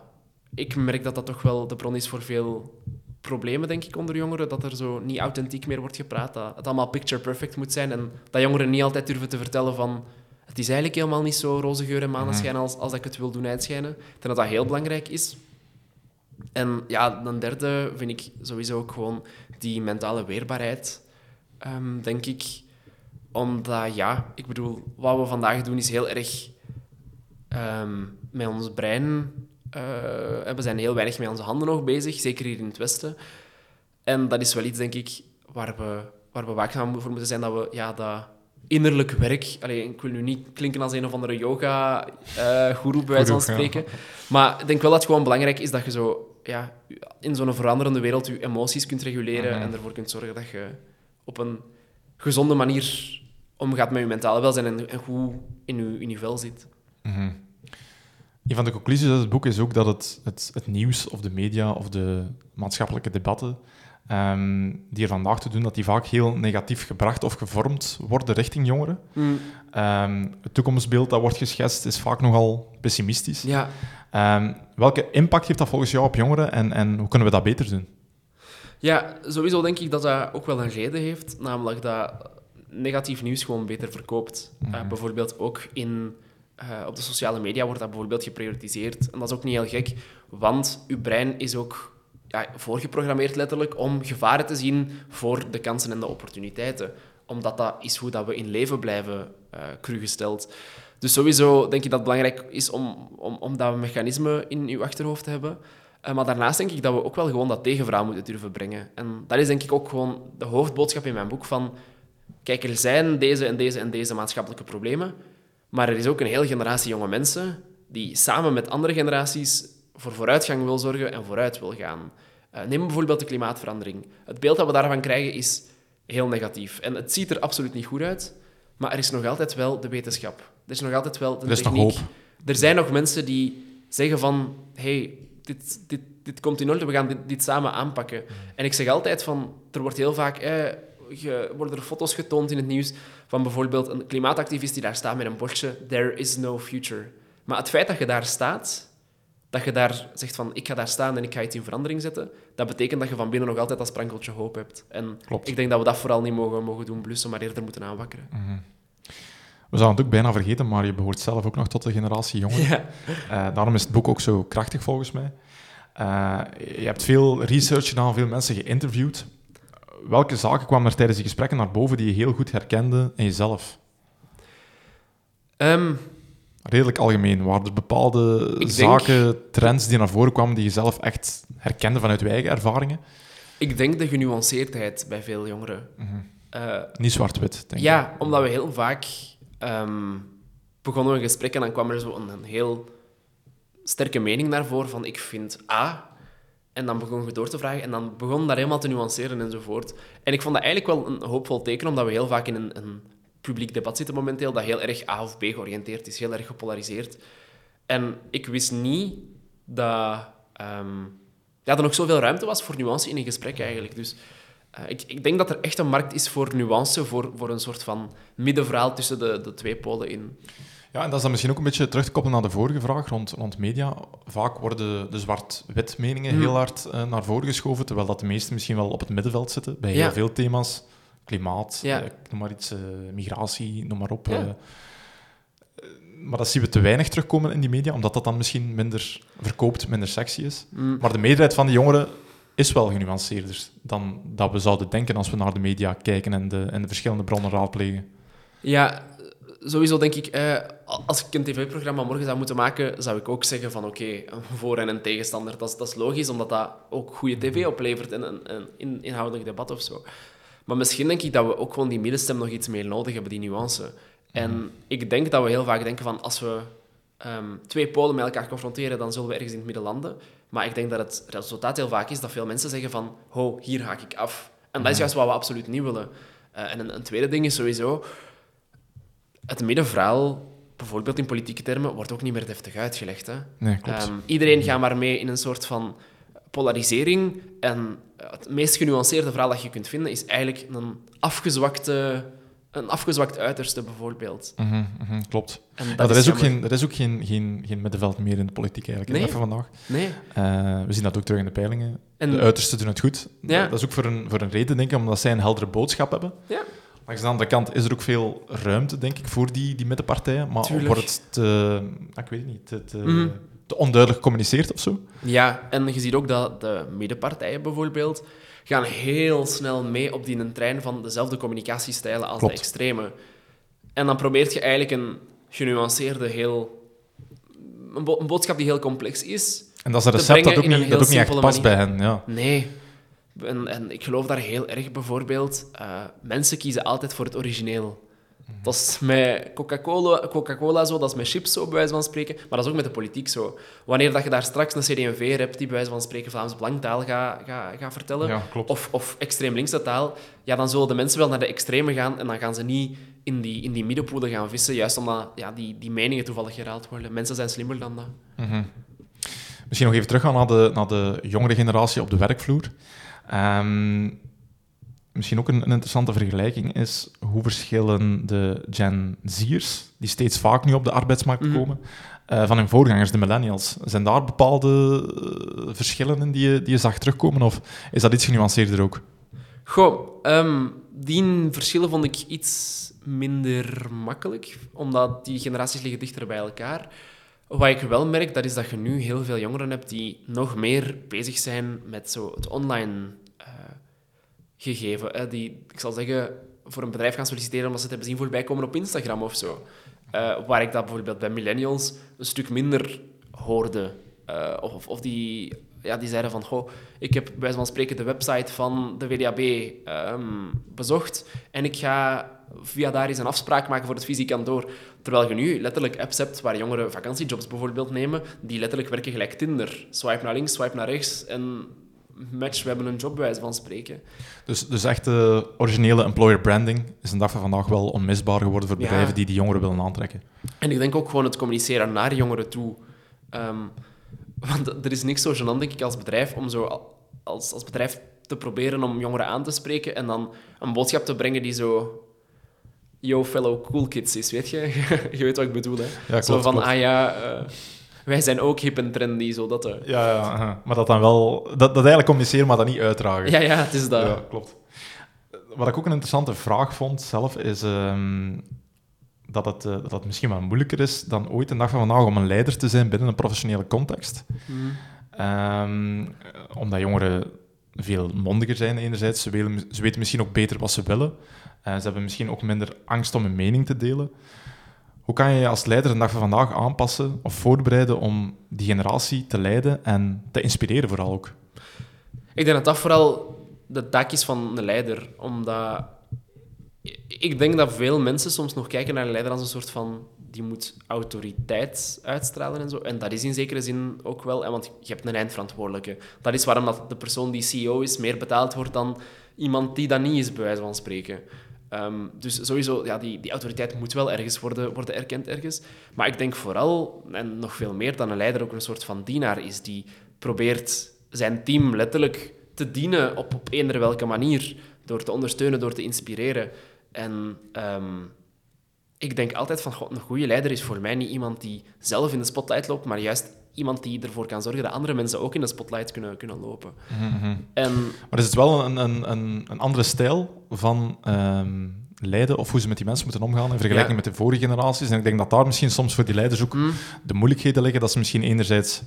ik merk dat dat toch wel de bron is voor veel problemen, denk ik, onder jongeren. Dat er zo niet authentiek meer wordt gepraat. Dat het allemaal picture perfect moet zijn. En dat jongeren niet altijd durven te vertellen van... Het is eigenlijk helemaal niet zo roze geur en maneschijn als, als dat ik het wil doen uitschijnen. Ik denk dat dat heel belangrijk is. En ja, een derde vind ik sowieso ook gewoon die mentale weerbaarheid, ehm, denk ik. Omdat, ja, ik bedoel, wat we vandaag doen is heel erg ehm, met ons brein. Eh, we zijn heel weinig met onze handen nog bezig, zeker hier in het Westen. En dat is wel iets, denk ik, waar we, waar we waakzaam voor moeten zijn, dat we ja, dat innerlijk werk... Allee, ik wil nu niet klinken als een of andere yoga-guru, bij wijze van Guru, ja. spreken. Maar ik denk wel dat het gewoon belangrijk is dat je zo... Ja, in zo'n veranderende wereld je emoties kunt reguleren Mhm. en ervoor kunt zorgen dat je op een gezonde manier omgaat met je mentale welzijn en, en goed in je, in je vel zit. Mhm. Een van de conclusies uit het boek is ook dat het, het, het nieuws of de media of de maatschappelijke debatten ehm, die er vandaag te doen, dat die vaak heel negatief gebracht of gevormd worden richting jongeren. Ehm, het toekomstbeeld dat wordt geschetst is vaak nogal pessimistisch. Ja, Ehm, welke impact heeft dat volgens jou op jongeren en, en hoe kunnen we dat beter doen? Ja, sowieso denk ik dat dat ook wel een reden heeft. Namelijk dat negatief nieuws gewoon beter verkoopt. Eh, Mhm. bijvoorbeeld ook in, eh, op de sociale media wordt dat bijvoorbeeld geprioritiseerd. En dat is ook niet heel gek, want uw brein is ook ja, voorgeprogrammeerd letterlijk om gevaren te zien voor de kansen en de opportuniteiten. Omdat dat is hoe dat we in leven blijven eh cru gesteld. Dus sowieso denk ik dat het belangrijk is om, om, om dat mechanisme in uw achterhoofd te hebben. Eh, maar daarnaast denk ik dat we ook wel gewoon dat tegenverhaal moeten durven brengen. En dat is denk ik ook gewoon de hoofdboodschap in mijn boek van... Kijk, er zijn deze en deze en deze maatschappelijke problemen, maar er is ook een hele generatie jonge mensen die samen met andere generaties voor vooruitgang wil zorgen en vooruit wil gaan. Eh, neem bijvoorbeeld de klimaatverandering. Het beeld dat we daarvan krijgen is heel negatief. En het ziet er absoluut niet goed uit, maar er is nog altijd wel de wetenschap. Er is nog altijd wel de Er is nog techniek. hoop. Er zijn nog mensen die zeggen van... hey, dit, dit, dit komt in orde, we gaan dit, dit samen aanpakken. En ik zeg altijd van... Er wordt heel vaak... Eh, worden er foto's getoond in het nieuws van bijvoorbeeld een klimaatactivist die daar staat met een bordje There is no future. Maar het feit dat je daar staat, dat je daar zegt van ik ga daar staan en ik ga iets in verandering zetten, dat betekent dat je van binnen nog altijd dat sprankeltje hoop hebt. En Klopt. ik denk dat we dat vooral niet mogen, mogen doen blussen, maar eerder moeten aanwakkeren. We zouden het ook bijna vergeten, maar je behoort zelf ook nog tot de generatie jongeren. Ja. Eh, daarom is het boek ook zo krachtig volgens mij. Eh, je hebt veel research gedaan, veel mensen geïnterviewd. Welke zaken kwamen er tijdens die gesprekken naar boven die je heel goed herkende in jezelf? Ehm, Redelijk algemeen. Waren er bepaalde denk- zaken, trends die naar voren kwamen die je zelf echt herkende vanuit je eigen ervaringen? ik denk de genuanceerdheid bij veel jongeren. Eh, Niet zwart-wit, denk ik. Ja, omdat we heel vaak ehm, begonnen we een gesprek en dan kwam er zo een, een heel sterke mening naar voren van ik vind A. En dan begon je door te vragen en dan begon dat helemaal te nuanceren enzovoort. En ik vond dat eigenlijk wel een hoopvol teken, omdat we heel vaak in een, een publiek debat zitten momenteel dat heel erg A of B georiënteerd is, heel erg gepolariseerd. En ik wist niet dat, ehm, ja, er nog zoveel ruimte was voor nuance in een gesprek eigenlijk. Dus eh, ik, ik denk dat er echt een markt is voor nuance, voor, voor een soort van middenverhaal tussen de, de twee polen in. Ja, en dat is dan misschien ook een beetje terug te koppelen naar de vorige vraag rond, rond media. Vaak worden de zwart-wit meningen Hmm. heel hard eh, naar voren geschoven, terwijl dat de meeste misschien wel op het middenveld zitten bij heel Ja. veel thema's. Klimaat, Ja. eh, noem maar iets, eh, migratie, noem maar op. Ja. maar dat zien we te weinig terugkomen in die media, omdat dat dan misschien minder verkoopt, minder sexy is. Mm. Maar de meerderheid van de jongeren is wel genuanceerder dan dat we zouden denken als we naar de media kijken en de, en de verschillende bronnen raadplegen. Ja, sowieso denk ik, eh, als ik een tv-programma morgen zou moeten maken, zou ik ook zeggen van oké, een voor- en een tegenstander. Dat is, dat is logisch, omdat dat ook goede tv oplevert en een, een in- inhoudelijk debat of zo. Maar misschien denk ik dat we ook gewoon die middenstem nog iets meer nodig hebben, die nuance. En ik denk dat we heel vaak denken van als we ehm, twee polen met elkaar confronteren, dan zullen we ergens in het midden landen. Maar ik denk dat het resultaat heel vaak is dat veel mensen zeggen van, ho, hier haak ik af. En dat is Mhm. juist wat we absoluut niet willen. Eh, en een, een tweede ding is sowieso, het middenverhaal, bijvoorbeeld in politieke termen, wordt ook niet meer deftig uitgelegd. Hè? Nee, klopt. Ehm, iedereen gaat maar mee in een soort van polarisering. En het meest genuanceerde verhaal dat je kunt vinden is eigenlijk een afgezwakte, een afgezwakt uiterste, bijvoorbeeld. Mhm, mhm, klopt. En Ja, dat er is ook, geen, er is ook geen, geen, geen middenveld meer in de politiek eigenlijk, Nee. even vandaag. Nee. Eh, we zien dat ook terug in de peilingen. En- de uitersten doen het goed. Ja. Dat is ook voor een, voor een reden, denk ik, omdat zij een heldere boodschap hebben. Ja. Langs de andere kant is er ook veel ruimte, denk ik, voor die, die middenpartijen. Maar Tuurlijk. wordt het te, ah, ik weet niet, te, te, Mhm. te onduidelijk gecommuniceerd of zo? Ja, en je ziet ook dat de middenpartijen bijvoorbeeld gaan heel snel mee op die trein van dezelfde communicatiestijlen als Klopt. de extreme. En dan probeert je eigenlijk een genuanceerde, heel... Een, bo- een boodschap die heel complex is. En dat is een recept dat ook niet, dat ook niet echt past bij hen. Ja. Nee. En, en ik geloof daar heel erg bijvoorbeeld... eh, mensen kiezen altijd voor het origineel. Dat is met Coca-Cola, Coca-Cola zo, dat is met chips zo, bij wijze van spreken. Maar dat is ook met de politiek zo. Wanneer dat je daar straks een CD&V hebt die bij wijze van spreken Vlaams Belang-taal gaat gaat gaat vertellen, Ja, of, of extreem linkse taal, ja, dan zullen de mensen wel naar de extreme gaan en dan gaan ze niet in die, in die middenpoelen gaan vissen, juist omdat ja, die, die meningen toevallig geraald worden. Mensen zijn slimmer dan dat. Mhm. Misschien nog even teruggaan naar de, naar de jongere generatie op de werkvloer. Ehm, misschien ook een, een interessante vergelijking is hoe verschillen de Gen Z'ers, die steeds vaak nu op de arbeidsmarkt Mhm. komen, eh, van hun voorgangers, de millennials. Zijn daar bepaalde eh, verschillen in die je, die je zag terugkomen, of is dat iets genuanceerder ook? Goh, ehm, die verschillen vond ik iets minder makkelijk, omdat die generaties liggen dichter bij elkaar. Wat ik wel merk, dat is dat je nu heel veel jongeren hebt die nog meer bezig zijn met zo het online eh, gegeven. Die, ik zal zeggen, voor een bedrijf gaan solliciteren omdat ze het hebben zien voorbij komen op Instagram of zo. Eh, waar ik dat bijvoorbeeld bij millennials een stuk minder hoorde. Eh, of, of die, ja, die zeiden van, goh, ik heb bij van spreken de website van de WDAB ehm, bezocht en ik ga via daar eens een afspraak maken voor het fysiek kantoor. Terwijl je nu letterlijk apps hebt waar jongeren vakantiejobs bijvoorbeeld nemen, die letterlijk werken gelijk Tinder. Swipe naar links, swipe naar rechts en match, we hebben een job bij wijze van spreken. Dus, dus echt eh, originele employer branding is een dag van vandaag wel onmisbaar geworden voor Ja. bedrijven die die jongeren willen aantrekken. En ik denk ook gewoon het communiceren naar jongeren toe. Ehm, want er is niks zo gênant, denk ik, als bedrijf om zo al- als, als bedrijf te proberen om jongeren aan te spreken en dan een boodschap te brengen die zo yo fellow cool kids is, weet je? je weet wat ik bedoel, hè? Ja, zo klopt, van, klopt. ah ja, eh, wij zijn ook hip en trendy, zo dat. Ja, ja maar dat dan wel... Dat, dat eigenlijk communiceren, maar dat niet uitdragen. Ja, ja, het is dat. Ja, klopt. Wat ik ook een interessante vraag vond zelf, is ehm, dat, het, eh, dat het misschien wel moeilijker is dan ooit een dag van vandaag om een leider te zijn binnen een professionele context. Mhm. Ehm, omdat jongeren veel mondiger zijn enerzijds. Ze, willen, ze weten misschien ook beter wat ze willen. Eh, ze hebben misschien ook minder angst om hun mening te delen. Hoe kan je je als leider een dag van vandaag aanpassen of voorbereiden om die generatie te leiden en te inspireren vooral ook? Ik denk dat dat vooral de taak is van een leider. Omdat ik denk dat veel mensen soms nog kijken naar een leider als een soort van... Die moet autoriteit uitstralen en zo. En dat is in zekere zin ook wel... Want je hebt een eindverantwoordelijke. Dat is waarom dat de persoon die CEO is meer betaald wordt dan iemand die dat niet is, bij wijze van spreken. Ehm, dus sowieso, ja, die, die autoriteit moet wel ergens worden, worden erkend ergens. Maar ik denk vooral, en nog veel meer dan een leider, ook een soort van dienaar is die probeert zijn team letterlijk te dienen op, op eender welke manier. Door te ondersteunen, door te inspireren. En ehm, ik denk altijd van, goh, een goede leider is voor mij niet iemand die zelf in de spotlight loopt, maar juist iemand die ervoor kan zorgen dat andere mensen ook in de spotlight kunnen, kunnen lopen. En Maar is het wel een, een, een, een andere stijl van ehm, leiden of hoe ze met die mensen moeten omgaan in vergelijking Ja. met de vorige generaties? En ik denk dat daar misschien soms voor die leiders ook mm, de moeilijkheden liggen, dat ze misschien enerzijds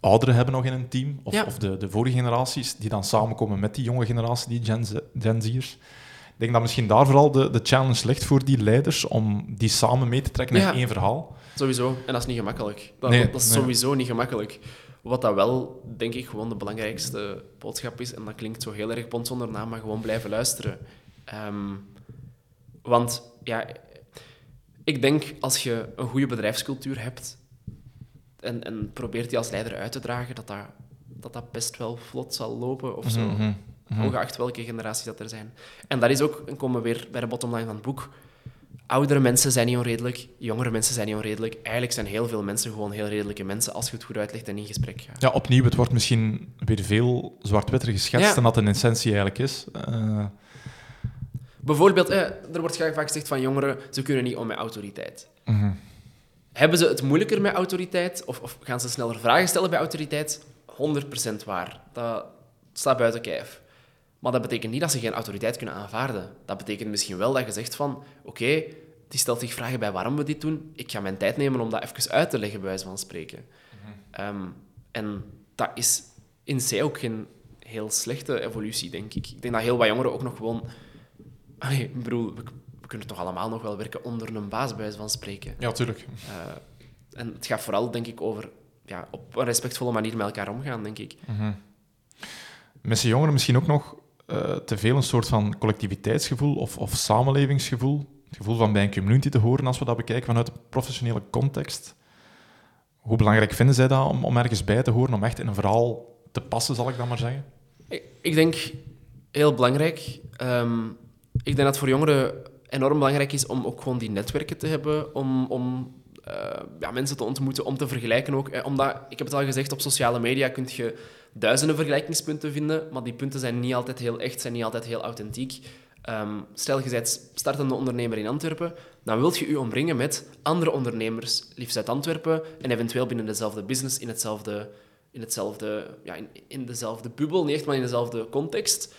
ouderen hebben nog in een team, of, Ja. of de, de vorige generaties, die dan samenkomen met die jonge generatie, die Gen, Z, Gen Z'ers. Ik denk dat misschien daar vooral de, de challenge ligt voor die leiders, om die samen mee te trekken Ja. in één verhaal. Sowieso. En dat is niet gemakkelijk. Dat, Nee, dat is nee. sowieso niet gemakkelijk. Wat dat wel, denk ik, gewoon de belangrijkste boodschap is, en dat klinkt zo heel erg bond zonder naam, maar gewoon blijven luisteren. Ehm, want, ja, ik denk als je een goede bedrijfscultuur hebt, en, en probeert die als leider uit te dragen, dat dat, dat, dat best wel vlot zal lopen of zo. Mhm, mhm. Ongeacht welke generaties dat er zijn. En dat is ook, en komen we weer bij de bottomline van het boek. Oudere mensen zijn niet onredelijk, jongere mensen zijn niet onredelijk. Eigenlijk zijn heel veel mensen gewoon heel redelijke mensen als je het goed uitlegt en in gesprek gaat. Ja, opnieuw, het wordt misschien weer veel zwart-witter geschetst Ja. dan dat in essentie eigenlijk is. Eh, Bijvoorbeeld, eh, er wordt vaak gezegd van jongeren, ze kunnen niet om met autoriteit. mhm. Hebben ze het moeilijker met autoriteit? Of, of gaan ze sneller vragen stellen bij autoriteit? 100% waar. Dat staat buiten kijf. Maar dat betekent niet dat ze geen autoriteit kunnen aanvaarden. Dat betekent misschien wel dat je zegt van... Oké, die stelt zich vragen bij waarom we dit doen. Ik ga mijn tijd nemen om dat even uit te leggen, bij wijze van spreken. Ehm, en dat is in C ook geen heel slechte evolutie, denk ik. Ik denk dat heel wat jongeren ook nog gewoon... Allee, ik bedoel, we, we kunnen toch allemaal nog wel werken onder een baas, bij wijze van spreken. Ja, tuurlijk. Eh, en het gaat vooral, denk ik, over ja, op een respectvolle manier met elkaar omgaan, denk ik. Missen jongeren misschien ook nog eh, te veel een soort van collectiviteitsgevoel of, of samenlevingsgevoel. Het gevoel van bij een community te horen als we dat bekijken vanuit een professionele context. Hoe belangrijk vinden zij dat om, om ergens bij te horen, om echt in een verhaal te passen, zal ik dan maar zeggen? Ik, denk heel belangrijk. ehm, ik denk dat voor jongeren enorm belangrijk is om ook gewoon die netwerken te hebben, om, om ja, mensen te ontmoeten, om te vergelijken ook. Eh, omdat, ik heb het al gezegd, op sociale media kun je duizenden vergelijkingspunten vinden, maar die punten zijn niet altijd heel echt, zijn niet altijd heel authentiek. Ehm, stel, je bent startende ondernemer in Antwerpen, dan wilt je je omringen met andere ondernemers, liefst uit Antwerpen, en eventueel binnen dezelfde business, in hetzelfde, in hetzelfde, ja, in, in dezelfde bubbel, niet echt, maar in dezelfde context.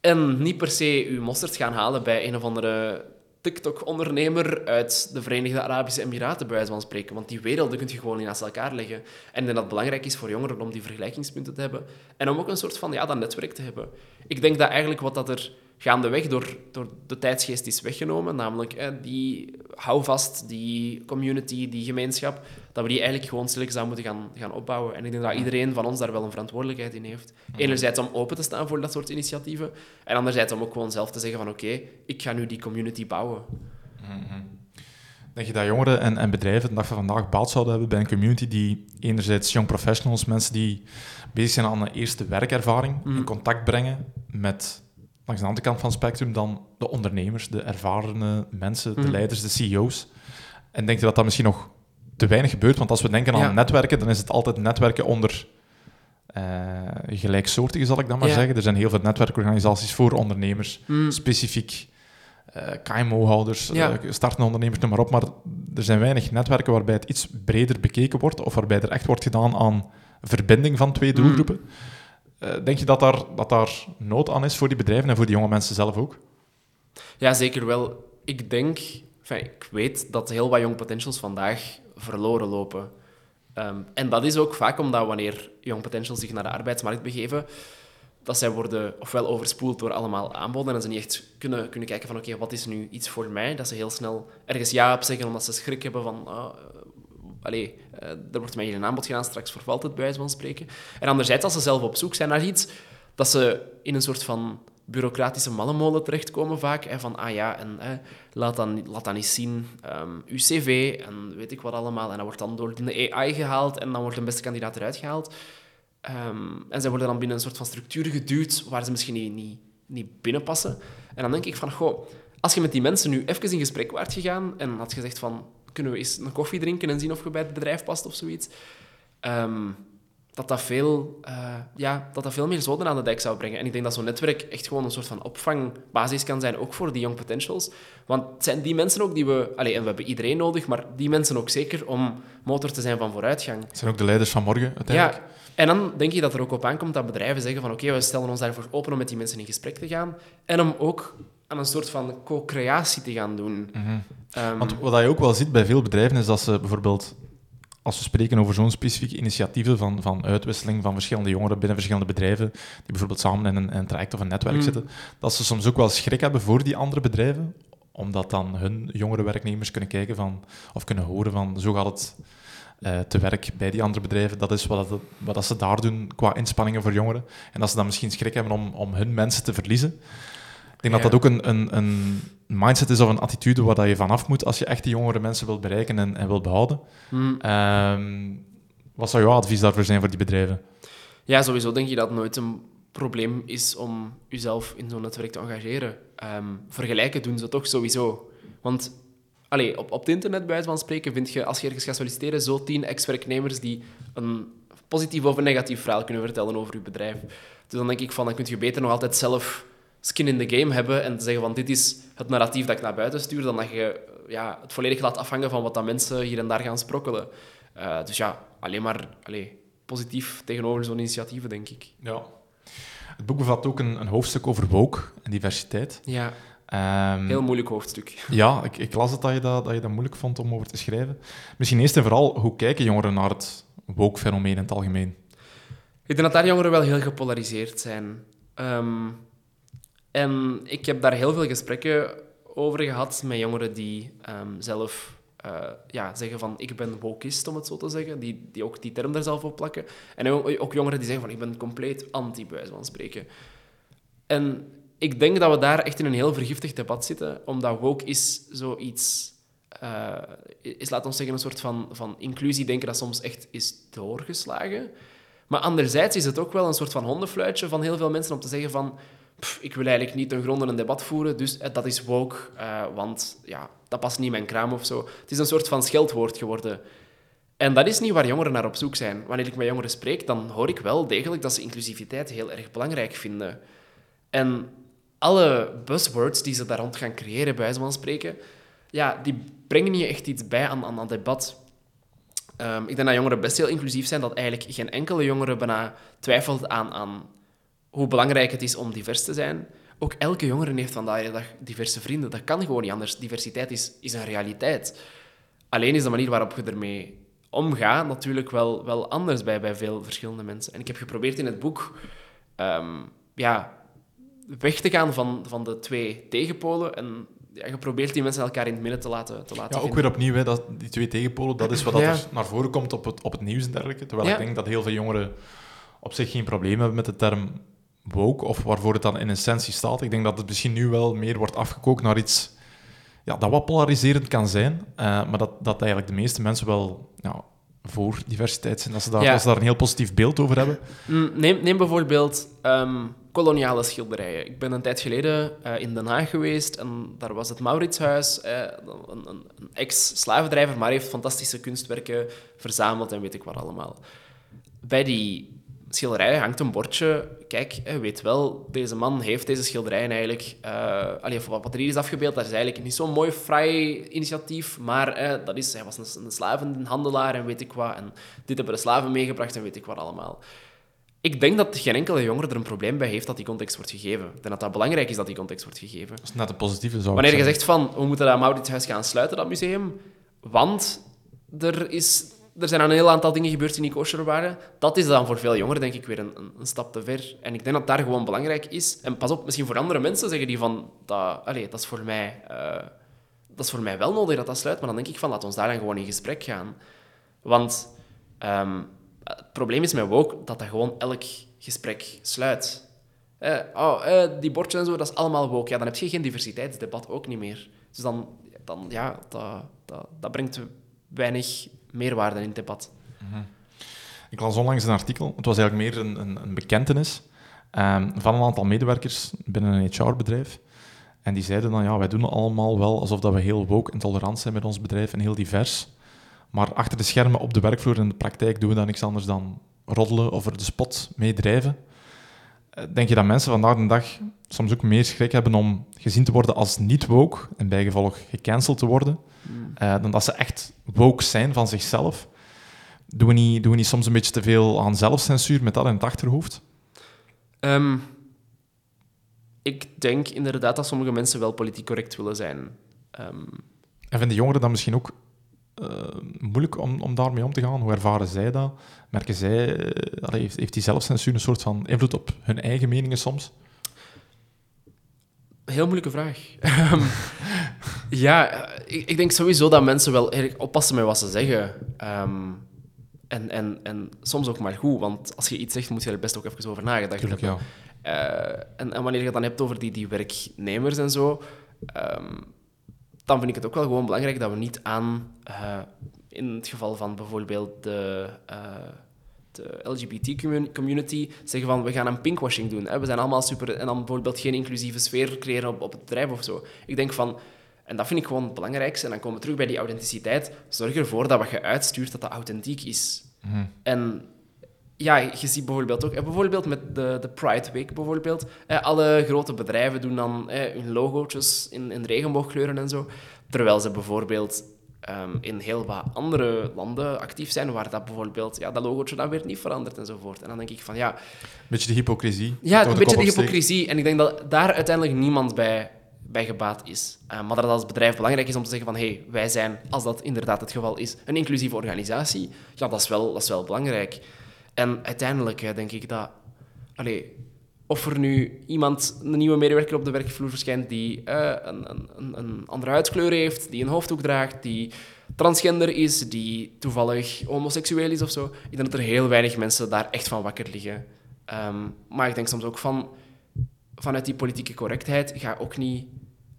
En niet per se je mosterd gaan halen bij een of andere TikTok-ondernemer uit de Verenigde Arabische Emiraten, bij wijze van spreken. Want die werelden kun je gewoon niet naast elkaar leggen. En dat het belangrijk is voor jongeren om die vergelijkingspunten te hebben. En om ook een soort van, ja, dat netwerk te hebben. Ik denk dat eigenlijk wat dat er gaandeweg door, door de tijdsgeest is weggenomen, namelijk eh, die houvast, die community, die gemeenschap, dat we die eigenlijk gewoon aan moeten gaan, gaan opbouwen. En ik denk dat iedereen van ons daar wel een verantwoordelijkheid in heeft. Enerzijds om open te staan voor dat soort initiatieven, en anderzijds om ook gewoon zelf te zeggen van oké, ik ga nu die community bouwen. Denk je dat jongeren en, en bedrijven de dag van vandaag baat zouden hebben bij een community die enerzijds young professionals, mensen die bezig zijn aan een eerste werkervaring, in contact brengen met, langs de andere kant van het spectrum, dan de ondernemers, de ervarene mensen, de Mhm. leiders, de CEO's. En denk je dat dat misschien nog te weinig gebeurt? Want als we denken aan Ja. netwerken, dan is het altijd netwerken onder gelijksoortigen, zal ik dan maar Ja. zeggen. Er zijn heel veel netwerkorganisaties voor ondernemers, Mm. specifiek eh KMO-houders, Ja. eh, startende ondernemers, noem maar op. Maar er zijn weinig netwerken waarbij het iets breder bekeken wordt of waarbij er echt wordt gedaan aan verbinding van twee Mm. doelgroepen. Denk je dat daar, dat daar nood aan is voor die bedrijven en voor die jonge mensen zelf ook? Ja, zeker wel. Ik denk, enfin, ik weet dat heel wat young potentials vandaag verloren lopen. Ehm, en dat is ook vaak omdat wanneer young potentials zich naar de arbeidsmarkt begeven, dat zij worden ofwel overspoeld door allemaal aanboden en ze niet echt kunnen, kunnen kijken van oké, wat is nu iets voor mij? Dat ze heel snel ergens ja op zeggen omdat ze schrik hebben van ah, eh, allee, eh, er wordt mij hier een aanbod gedaan, straks vervalt het bij wijze spreken. En anderzijds, als ze zelf op zoek zijn naar iets, dat ze in een soort van bureaucratische mallenmolen terechtkomen vaak. Hè, van, ah ja, en hè, laat, dan, laat dan eens zien ehm, uw cv en weet ik wat allemaal. En dat wordt dan door de AI gehaald en dan wordt een beste kandidaat eruit gehaald. Ehm, en zij worden dan binnen een soort van structuur geduwd waar ze misschien niet, niet, niet binnenpassen. En dan denk ik van, goh, als je met die mensen nu even in gesprek waart gegaan en had gezegd van, kunnen we eens een koffie drinken en zien of je bij het bedrijf past of zoiets, ehm, dat, dat, veel, eh, ja, dat dat veel meer zoden aan de dijk zou brengen. En ik denk dat zo'n netwerk echt gewoon een soort van opvangbasis kan zijn, ook voor die young potentials. Want het zijn die mensen ook die we... Allee, en we hebben iedereen nodig, maar die mensen ook zeker om motor te zijn van vooruitgang. Het zijn ook de leiders van morgen uiteindelijk. Ja, en dan denk je dat er ook op aankomt dat bedrijven zeggen van oké, we stellen ons daarvoor open om met die mensen in gesprek te gaan en om ook aan een soort van co-creatie te gaan doen. Ehm, Want wat je ook wel ziet bij veel bedrijven is dat ze bijvoorbeeld, als we spreken over zo'n specifieke initiatieven van, van uitwisseling van verschillende jongeren binnen verschillende bedrijven, die bijvoorbeeld samen in een, traject of een netwerk Mm. zitten, dat ze soms ook wel schrik hebben voor die andere bedrijven, omdat dan hun jongere werknemers kunnen kijken van, of kunnen horen van, zo gaat het eh, te werk bij die andere bedrijven. Dat is wat, wat ze daar doen qua inspanningen voor jongeren. En dat ze dan misschien schrik hebben om, om hun mensen te verliezen. Denk Ja. dat dat ook een, een, een mindset is of een attitude waar dat je vanaf moet als je echt die jongere mensen wilt bereiken en, en wilt behouden. mm, Ehm, Wat zou jouw advies daarvoor zijn voor die bedrijven? Ja, sowieso denk je dat het nooit een probleem is om jezelf in zo'n netwerk te engageren. Ehm, vergelijken doen ze toch sowieso. Want allee, op, op het internet, bij wijze van spreken, vind je, als je ergens gaat solliciteren, zo tien ex-werknemers die een positief of een negatief verhaal kunnen vertellen over je bedrijf. Dus dan denk ik van, dan kun je beter nog altijd zelf skin in the game hebben en zeggen van, dit is het narratief dat ik naar buiten stuur, dan dat je ja, het volledig laat afhangen van wat dat mensen hier en daar gaan sprokkelen. Uh, dus ja, alleen maar allee, positief tegenover zo'n initiatieven, denk ik. Ja. Het boek bevat ook een, een hoofdstuk over woke en diversiteit. Ja. Um, Heel moeilijk hoofdstuk. Ja, ik, ik, las het dat je dat, dat je dat moeilijk vond om over te schrijven. Misschien eerst en vooral, hoe kijken jongeren naar het woke-fenomeen in het algemeen? Ik denk dat daar jongeren wel heel gepolariseerd zijn. Um, en ik heb daar heel veel gesprekken over gehad met jongeren die um, zelf uh, ja, zeggen van ik ben wokist, om het zo te zeggen, die, die ook die term daar zelf op plakken. En ook jongeren die zeggen van ik ben compleet anti, bij van spreken. En ik denk dat we daar echt in een heel vergiftigd debat zitten, omdat woke is zoiets... Uh, is, laat ons zeggen, een soort van, van inclusie denken dat soms echt is doorgeslagen. Maar anderzijds is het ook wel een soort van hondenfluitje van heel veel mensen om te zeggen van ik wil eigenlijk niet een gronde een debat voeren, dus eh, dat is woke, uh, want ja, dat past niet in mijn kraam of zo. Het is een soort van scheldwoord geworden. En dat is niet waar jongeren naar op zoek zijn. Wanneer ik met jongeren spreek, dan hoor ik wel degelijk dat ze inclusiviteit heel erg belangrijk vinden. En alle buzzwords die ze daar rond gaan creëren, bij wijze van spreken, ja, die brengen niet echt iets bij aan, aan, aan debat. Um, ik denk dat jongeren best heel inclusief zijn, dat eigenlijk geen enkele jongere bijna twijfelt aan, aan hoe belangrijk het is om divers te zijn. Ook elke jongere heeft vandaag de dag diverse vrienden. Dat kan gewoon niet anders. Diversiteit is, is een realiteit. Alleen is de manier waarop je ermee omgaat natuurlijk wel, wel anders bij, bij veel verschillende mensen. En ik heb geprobeerd in het boek um, ja, weg te gaan van, van de twee tegenpolen en ja, geprobeerd die mensen elkaar in het midden te laten, te laten Ja, ook weer opnieuw, hè, dat, die twee tegenpolen, dat is wat ja. er naar voren komt op het, op het nieuws en dergelijke. Terwijl ik denk dat heel veel jongeren op zich geen probleem hebben met de term woke, of waarvoor het dan in essentie staat. Ik denk dat het misschien nu wel meer wordt afgekookt naar iets ja, dat wat polariserend kan zijn, uh, maar dat, dat eigenlijk de meeste mensen wel ja, voor diversiteit zijn, dat ze, daar, ja. dat ze daar een heel positief beeld over hebben. Mm, neem, neem bijvoorbeeld um, koloniale schilderijen. Ik ben een tijd geleden uh, in Den Haag geweest en daar was het Mauritshuis, uh, een, een, een ex-slavendrijver, maar heeft fantastische kunstwerken verzameld en weet ik wat allemaal. Bij die schilderij hangt een bordje. Kijk, weet wel, deze man heeft deze schilderijen eigenlijk... Uh, allee, wat er hier is afgebeeld, dat is eigenlijk niet zo'n mooi, fraai initiatief, maar uh, dat is, hij was een, een slavenhandelaar en weet ik wat. En dit hebben de slaven meegebracht en weet ik wat allemaal. Ik denk dat geen enkele jongere er een probleem bij heeft dat die context wordt gegeven. Ik denk dat dat belangrijk is dat die context wordt gegeven. Dat is net een positieve zaak. Wanneer je zegt van, we moeten dat Mauritshuis gaan sluiten, dat museum, want er is er zijn een heel aantal dingen gebeurd die niet kosher waren. Dat is dan voor veel jongeren, denk ik, weer een, een, stap te ver. En ik denk dat daar gewoon belangrijk is. En pas op, misschien voor andere mensen zeggen die van... Dat, allez, dat, is voor mij, uh, dat is voor mij wel nodig dat dat sluit. Maar dan denk ik van, laat ons daar dan gewoon in gesprek gaan. Want um, het probleem is met woke dat dat gewoon elk gesprek sluit. Eh, oh, eh, die bordjes en zo, dat is allemaal woke. Ja, dan heb je geen diversiteitsdebat ook niet meer. Dus dan, dan ja, dat, dat, dat brengt weinig meerwaarde in het debat. Mhm. Ik las onlangs een artikel, het was eigenlijk meer een, een, een bekentenis um, van een aantal medewerkers binnen een HR-bedrijf. En die zeiden dan, ja, wij doen allemaal wel alsof dat we heel woke en tolerant zijn met ons bedrijf en heel divers. Maar achter de schermen op de werkvloer in de praktijk doen we dan niks anders dan roddelen of er de spot mee drijven. Eh, denk je dat mensen vandaag de dag soms ook meer schrik hebben om gezien te worden als niet woke en bijgevolg gecanceld te worden, hmm. uh, dan dat ze echt woke zijn van zichzelf? Doen we, niet, doen we niet soms een beetje te veel aan zelfcensuur met dat in het achterhoofd? Um, ik denk inderdaad dat sommige mensen wel politiek correct willen zijn. Um, en vinden jongeren dan misschien ook uh, moeilijk om, om daarmee om te gaan? Hoe ervaren zij dat? Merken zij, uh, heeft, heeft die zelfcensuur een soort van invloed op hun eigen meningen soms? Heel moeilijke vraag. Ehm, ja, ik, ik, denk sowieso dat mensen wel erg oppassen met wat ze zeggen. Um, en, en, en soms ook maar goed, want als je iets zegt, moet je er best ook even over nagedacht Tuurlijk, hebben. Ja. Uh, en, en, wanneer je het dan hebt over die, die werknemers en zo, um, dan vind ik het ook wel gewoon belangrijk dat we niet aan uh, in het geval van bijvoorbeeld de, uh, de LGBT-community zeggen van we gaan een pinkwashing doen. Hè? We zijn allemaal super... En dan bijvoorbeeld geen inclusieve sfeer creëren op, op het bedrijf of zo. Ik denk van... En dat vind ik gewoon het belangrijkste. En dan komen we terug bij die authenticiteit. Zorg ervoor dat wat je uitstuurt, dat dat authentiek is. Mhm. En ja, je ziet bijvoorbeeld ook, eh, bijvoorbeeld met de, de Pride Week bijvoorbeeld, eh, alle grote bedrijven doen dan eh, hun logootjes in, in regenboogkleuren en zo, terwijl ze bijvoorbeeld ehm, in heel wat andere landen actief zijn, waar dat bijvoorbeeld, ja, dat logootje dan weer niet verandert enzovoort. En dan denk ik van, ja... Een beetje de hypocrisie. Ja, een beetje de hypocrisie. En ik denk dat daar uiteindelijk niemand bij, bij gebaat is. Eh, maar dat het als bedrijf belangrijk is om te zeggen van, hé, hey, wij zijn, als dat inderdaad het geval is, een inclusieve organisatie. Ja, dat is wel, dat is wel belangrijk. En uiteindelijk hè, denk ik dat... Allee, of er nu iemand, een nieuwe medewerker op de werkvloer verschijnt die eh, een, een, een andere huidskleur heeft, die een hoofddoek draagt, die transgender is, die toevallig homoseksueel is of zo. Ik denk dat er heel weinig mensen daar echt van wakker liggen. Ehm, maar ik denk soms ook van... Vanuit die politieke correctheid ga ook niet...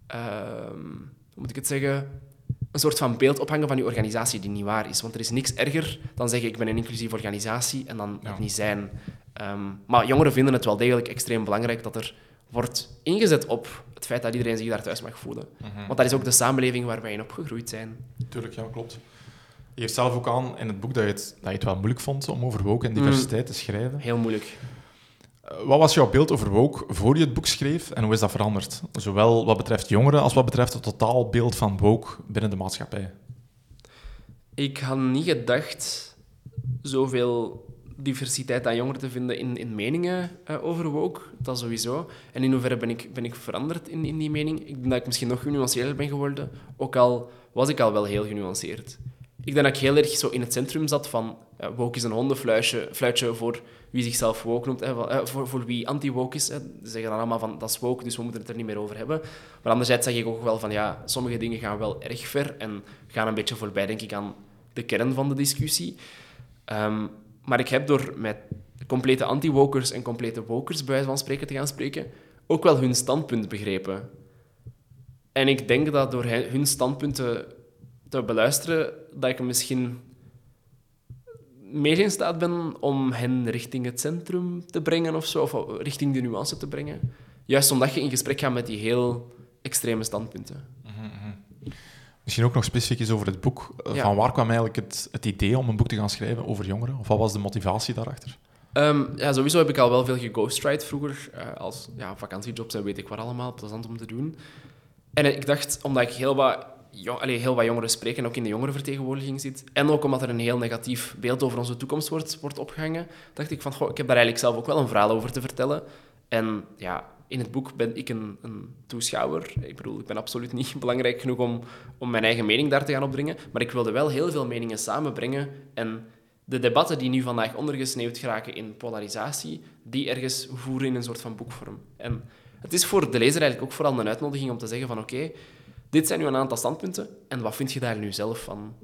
ehm, hoe moet ik het zeggen? Een soort van beeld ophangen van je organisatie die niet waar is. Want er is niks erger dan zeggen ik ben een inclusieve organisatie en dan Ja. het niet zijn. Ehm, maar jongeren vinden het wel degelijk extreem belangrijk dat er wordt ingezet op het feit dat iedereen zich daar thuis mag voelen. Want dat is ook de samenleving waar wij in opgegroeid zijn. Tuurlijk, ja, klopt. Je geeft zelf ook aan in het boek dat je het, dat je het wel moeilijk vond om over woke en diversiteit te schrijven. Heel moeilijk. Wat was jouw beeld over woke voor je het boek schreef en hoe is dat veranderd? Zowel wat betreft jongeren als wat betreft het totaalbeeld van woke binnen de maatschappij. Ik had niet gedacht zoveel diversiteit aan jongeren te vinden in, in meningen eh, over woke. Dat sowieso. En in hoeverre ben ik, ben ik veranderd in, in die mening? Ik denk dat ik misschien nog genuanceerder ben geworden. Ook al was ik al wel heel genuanceerd. Ik denk dat ik heel erg zo in het centrum zat van eh, woke is een hondenfluitje fluitje voor wie zichzelf woke noemt, eh, voor, voor wie anti-woke is. Hè. Ze zeggen dan allemaal van dat is woke, dus we moeten het er niet meer over hebben. Maar anderzijds zeg ik ook wel van ja, sommige dingen gaan wel erg ver en gaan een beetje voorbij, denk ik, aan de kern van de discussie. Ehm, maar ik heb door met complete anti-wokers en complete wokers, bij wijze van spreken, te gaan spreken, ook wel hun standpunt begrepen. En ik denk dat door hun standpunten te beluisteren, dat ik misschien meer in staat ben om hen richting het centrum te brengen of zo, of richting de nuance te brengen. Juist omdat je in gesprek gaat met die heel extreme standpunten. Misschien ook nog specifiek eens over het boek. Eh, Ja. Van waar kwam eigenlijk het, het idee om een boek te gaan schrijven over jongeren? Of wat was de motivatie daarachter? Ehm, ja, sowieso heb ik al wel veel geghostwrite vroeger, eh, als ja, vakantiejobs en weet ik wat allemaal, plezant om te doen. En ik dacht, omdat ik heel wat, jong, allee, heel wat jongeren spreek en ook in de jongerenvertegenwoordiging zit, en ook omdat er een heel negatief beeld over onze toekomst wordt, wordt opgehangen, dacht ik van, goh, ik heb daar eigenlijk zelf ook wel een verhaal over te vertellen. En ja, in het boek ben ik een, een toeschouwer. Ik bedoel, ik ben absoluut niet belangrijk genoeg om, om mijn eigen mening daar te gaan opdringen, maar ik wilde wel heel veel meningen samenbrengen en de debatten die nu vandaag ondergesneeuwd geraken in polarisatie, die ergens voeren in een soort van boekvorm. En het is voor de lezer eigenlijk ook vooral een uitnodiging om te zeggen van oké, dit zijn nu een aantal standpunten en wat vind je daar nu zelf van?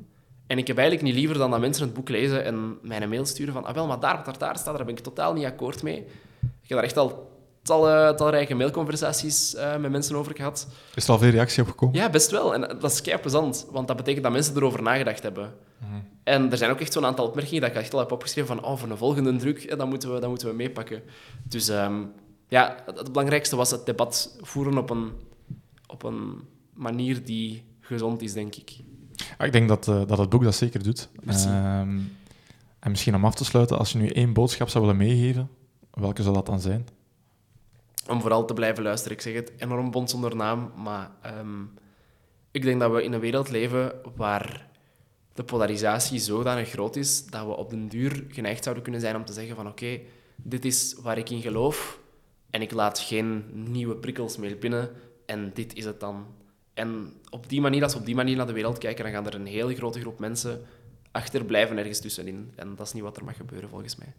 En ik heb eigenlijk niet liever dan dat mensen het boek lezen en mij een mail sturen van ah wel, maar daar wat daar, daar staat, daar ben ik totaal niet akkoord mee. Ik heb daar echt al tal, eh, talrijke mailconversaties eh, met mensen over gehad. Is er al veel reactie op gekomen? Ja, best wel. En dat is kei plezant, want dat betekent dat mensen erover nagedacht hebben. En er zijn ook echt zo'n aantal opmerkingen dat ik echt al heb opgeschreven van oh, voor een volgende druk, eh, dat moeten we, dat moeten we meepakken. Dus ehm, ja, het, het belangrijkste was het debat voeren op een, op een manier die gezond is, denk ik. Ah, ik denk dat, eh, dat het boek dat zeker doet. Ehm, en misschien om af te sluiten, als je nu één boodschap zou willen meegeven, welke zou dat dan zijn? Om vooral te blijven luisteren. Ik zeg het enorm bond zonder naam, maar ehm, ik denk dat we in een wereld leven waar de polarisatie zodanig groot is dat we op den duur geneigd zouden kunnen zijn om te zeggen van oké, dit is waar ik in geloof en ik laat geen nieuwe prikkels meer binnen en dit is het dan. En op die manier, als we op die manier naar de wereld kijken, dan gaan er een hele grote groep mensen achterblijven ergens tussenin. En dat is niet wat er mag gebeuren volgens mij.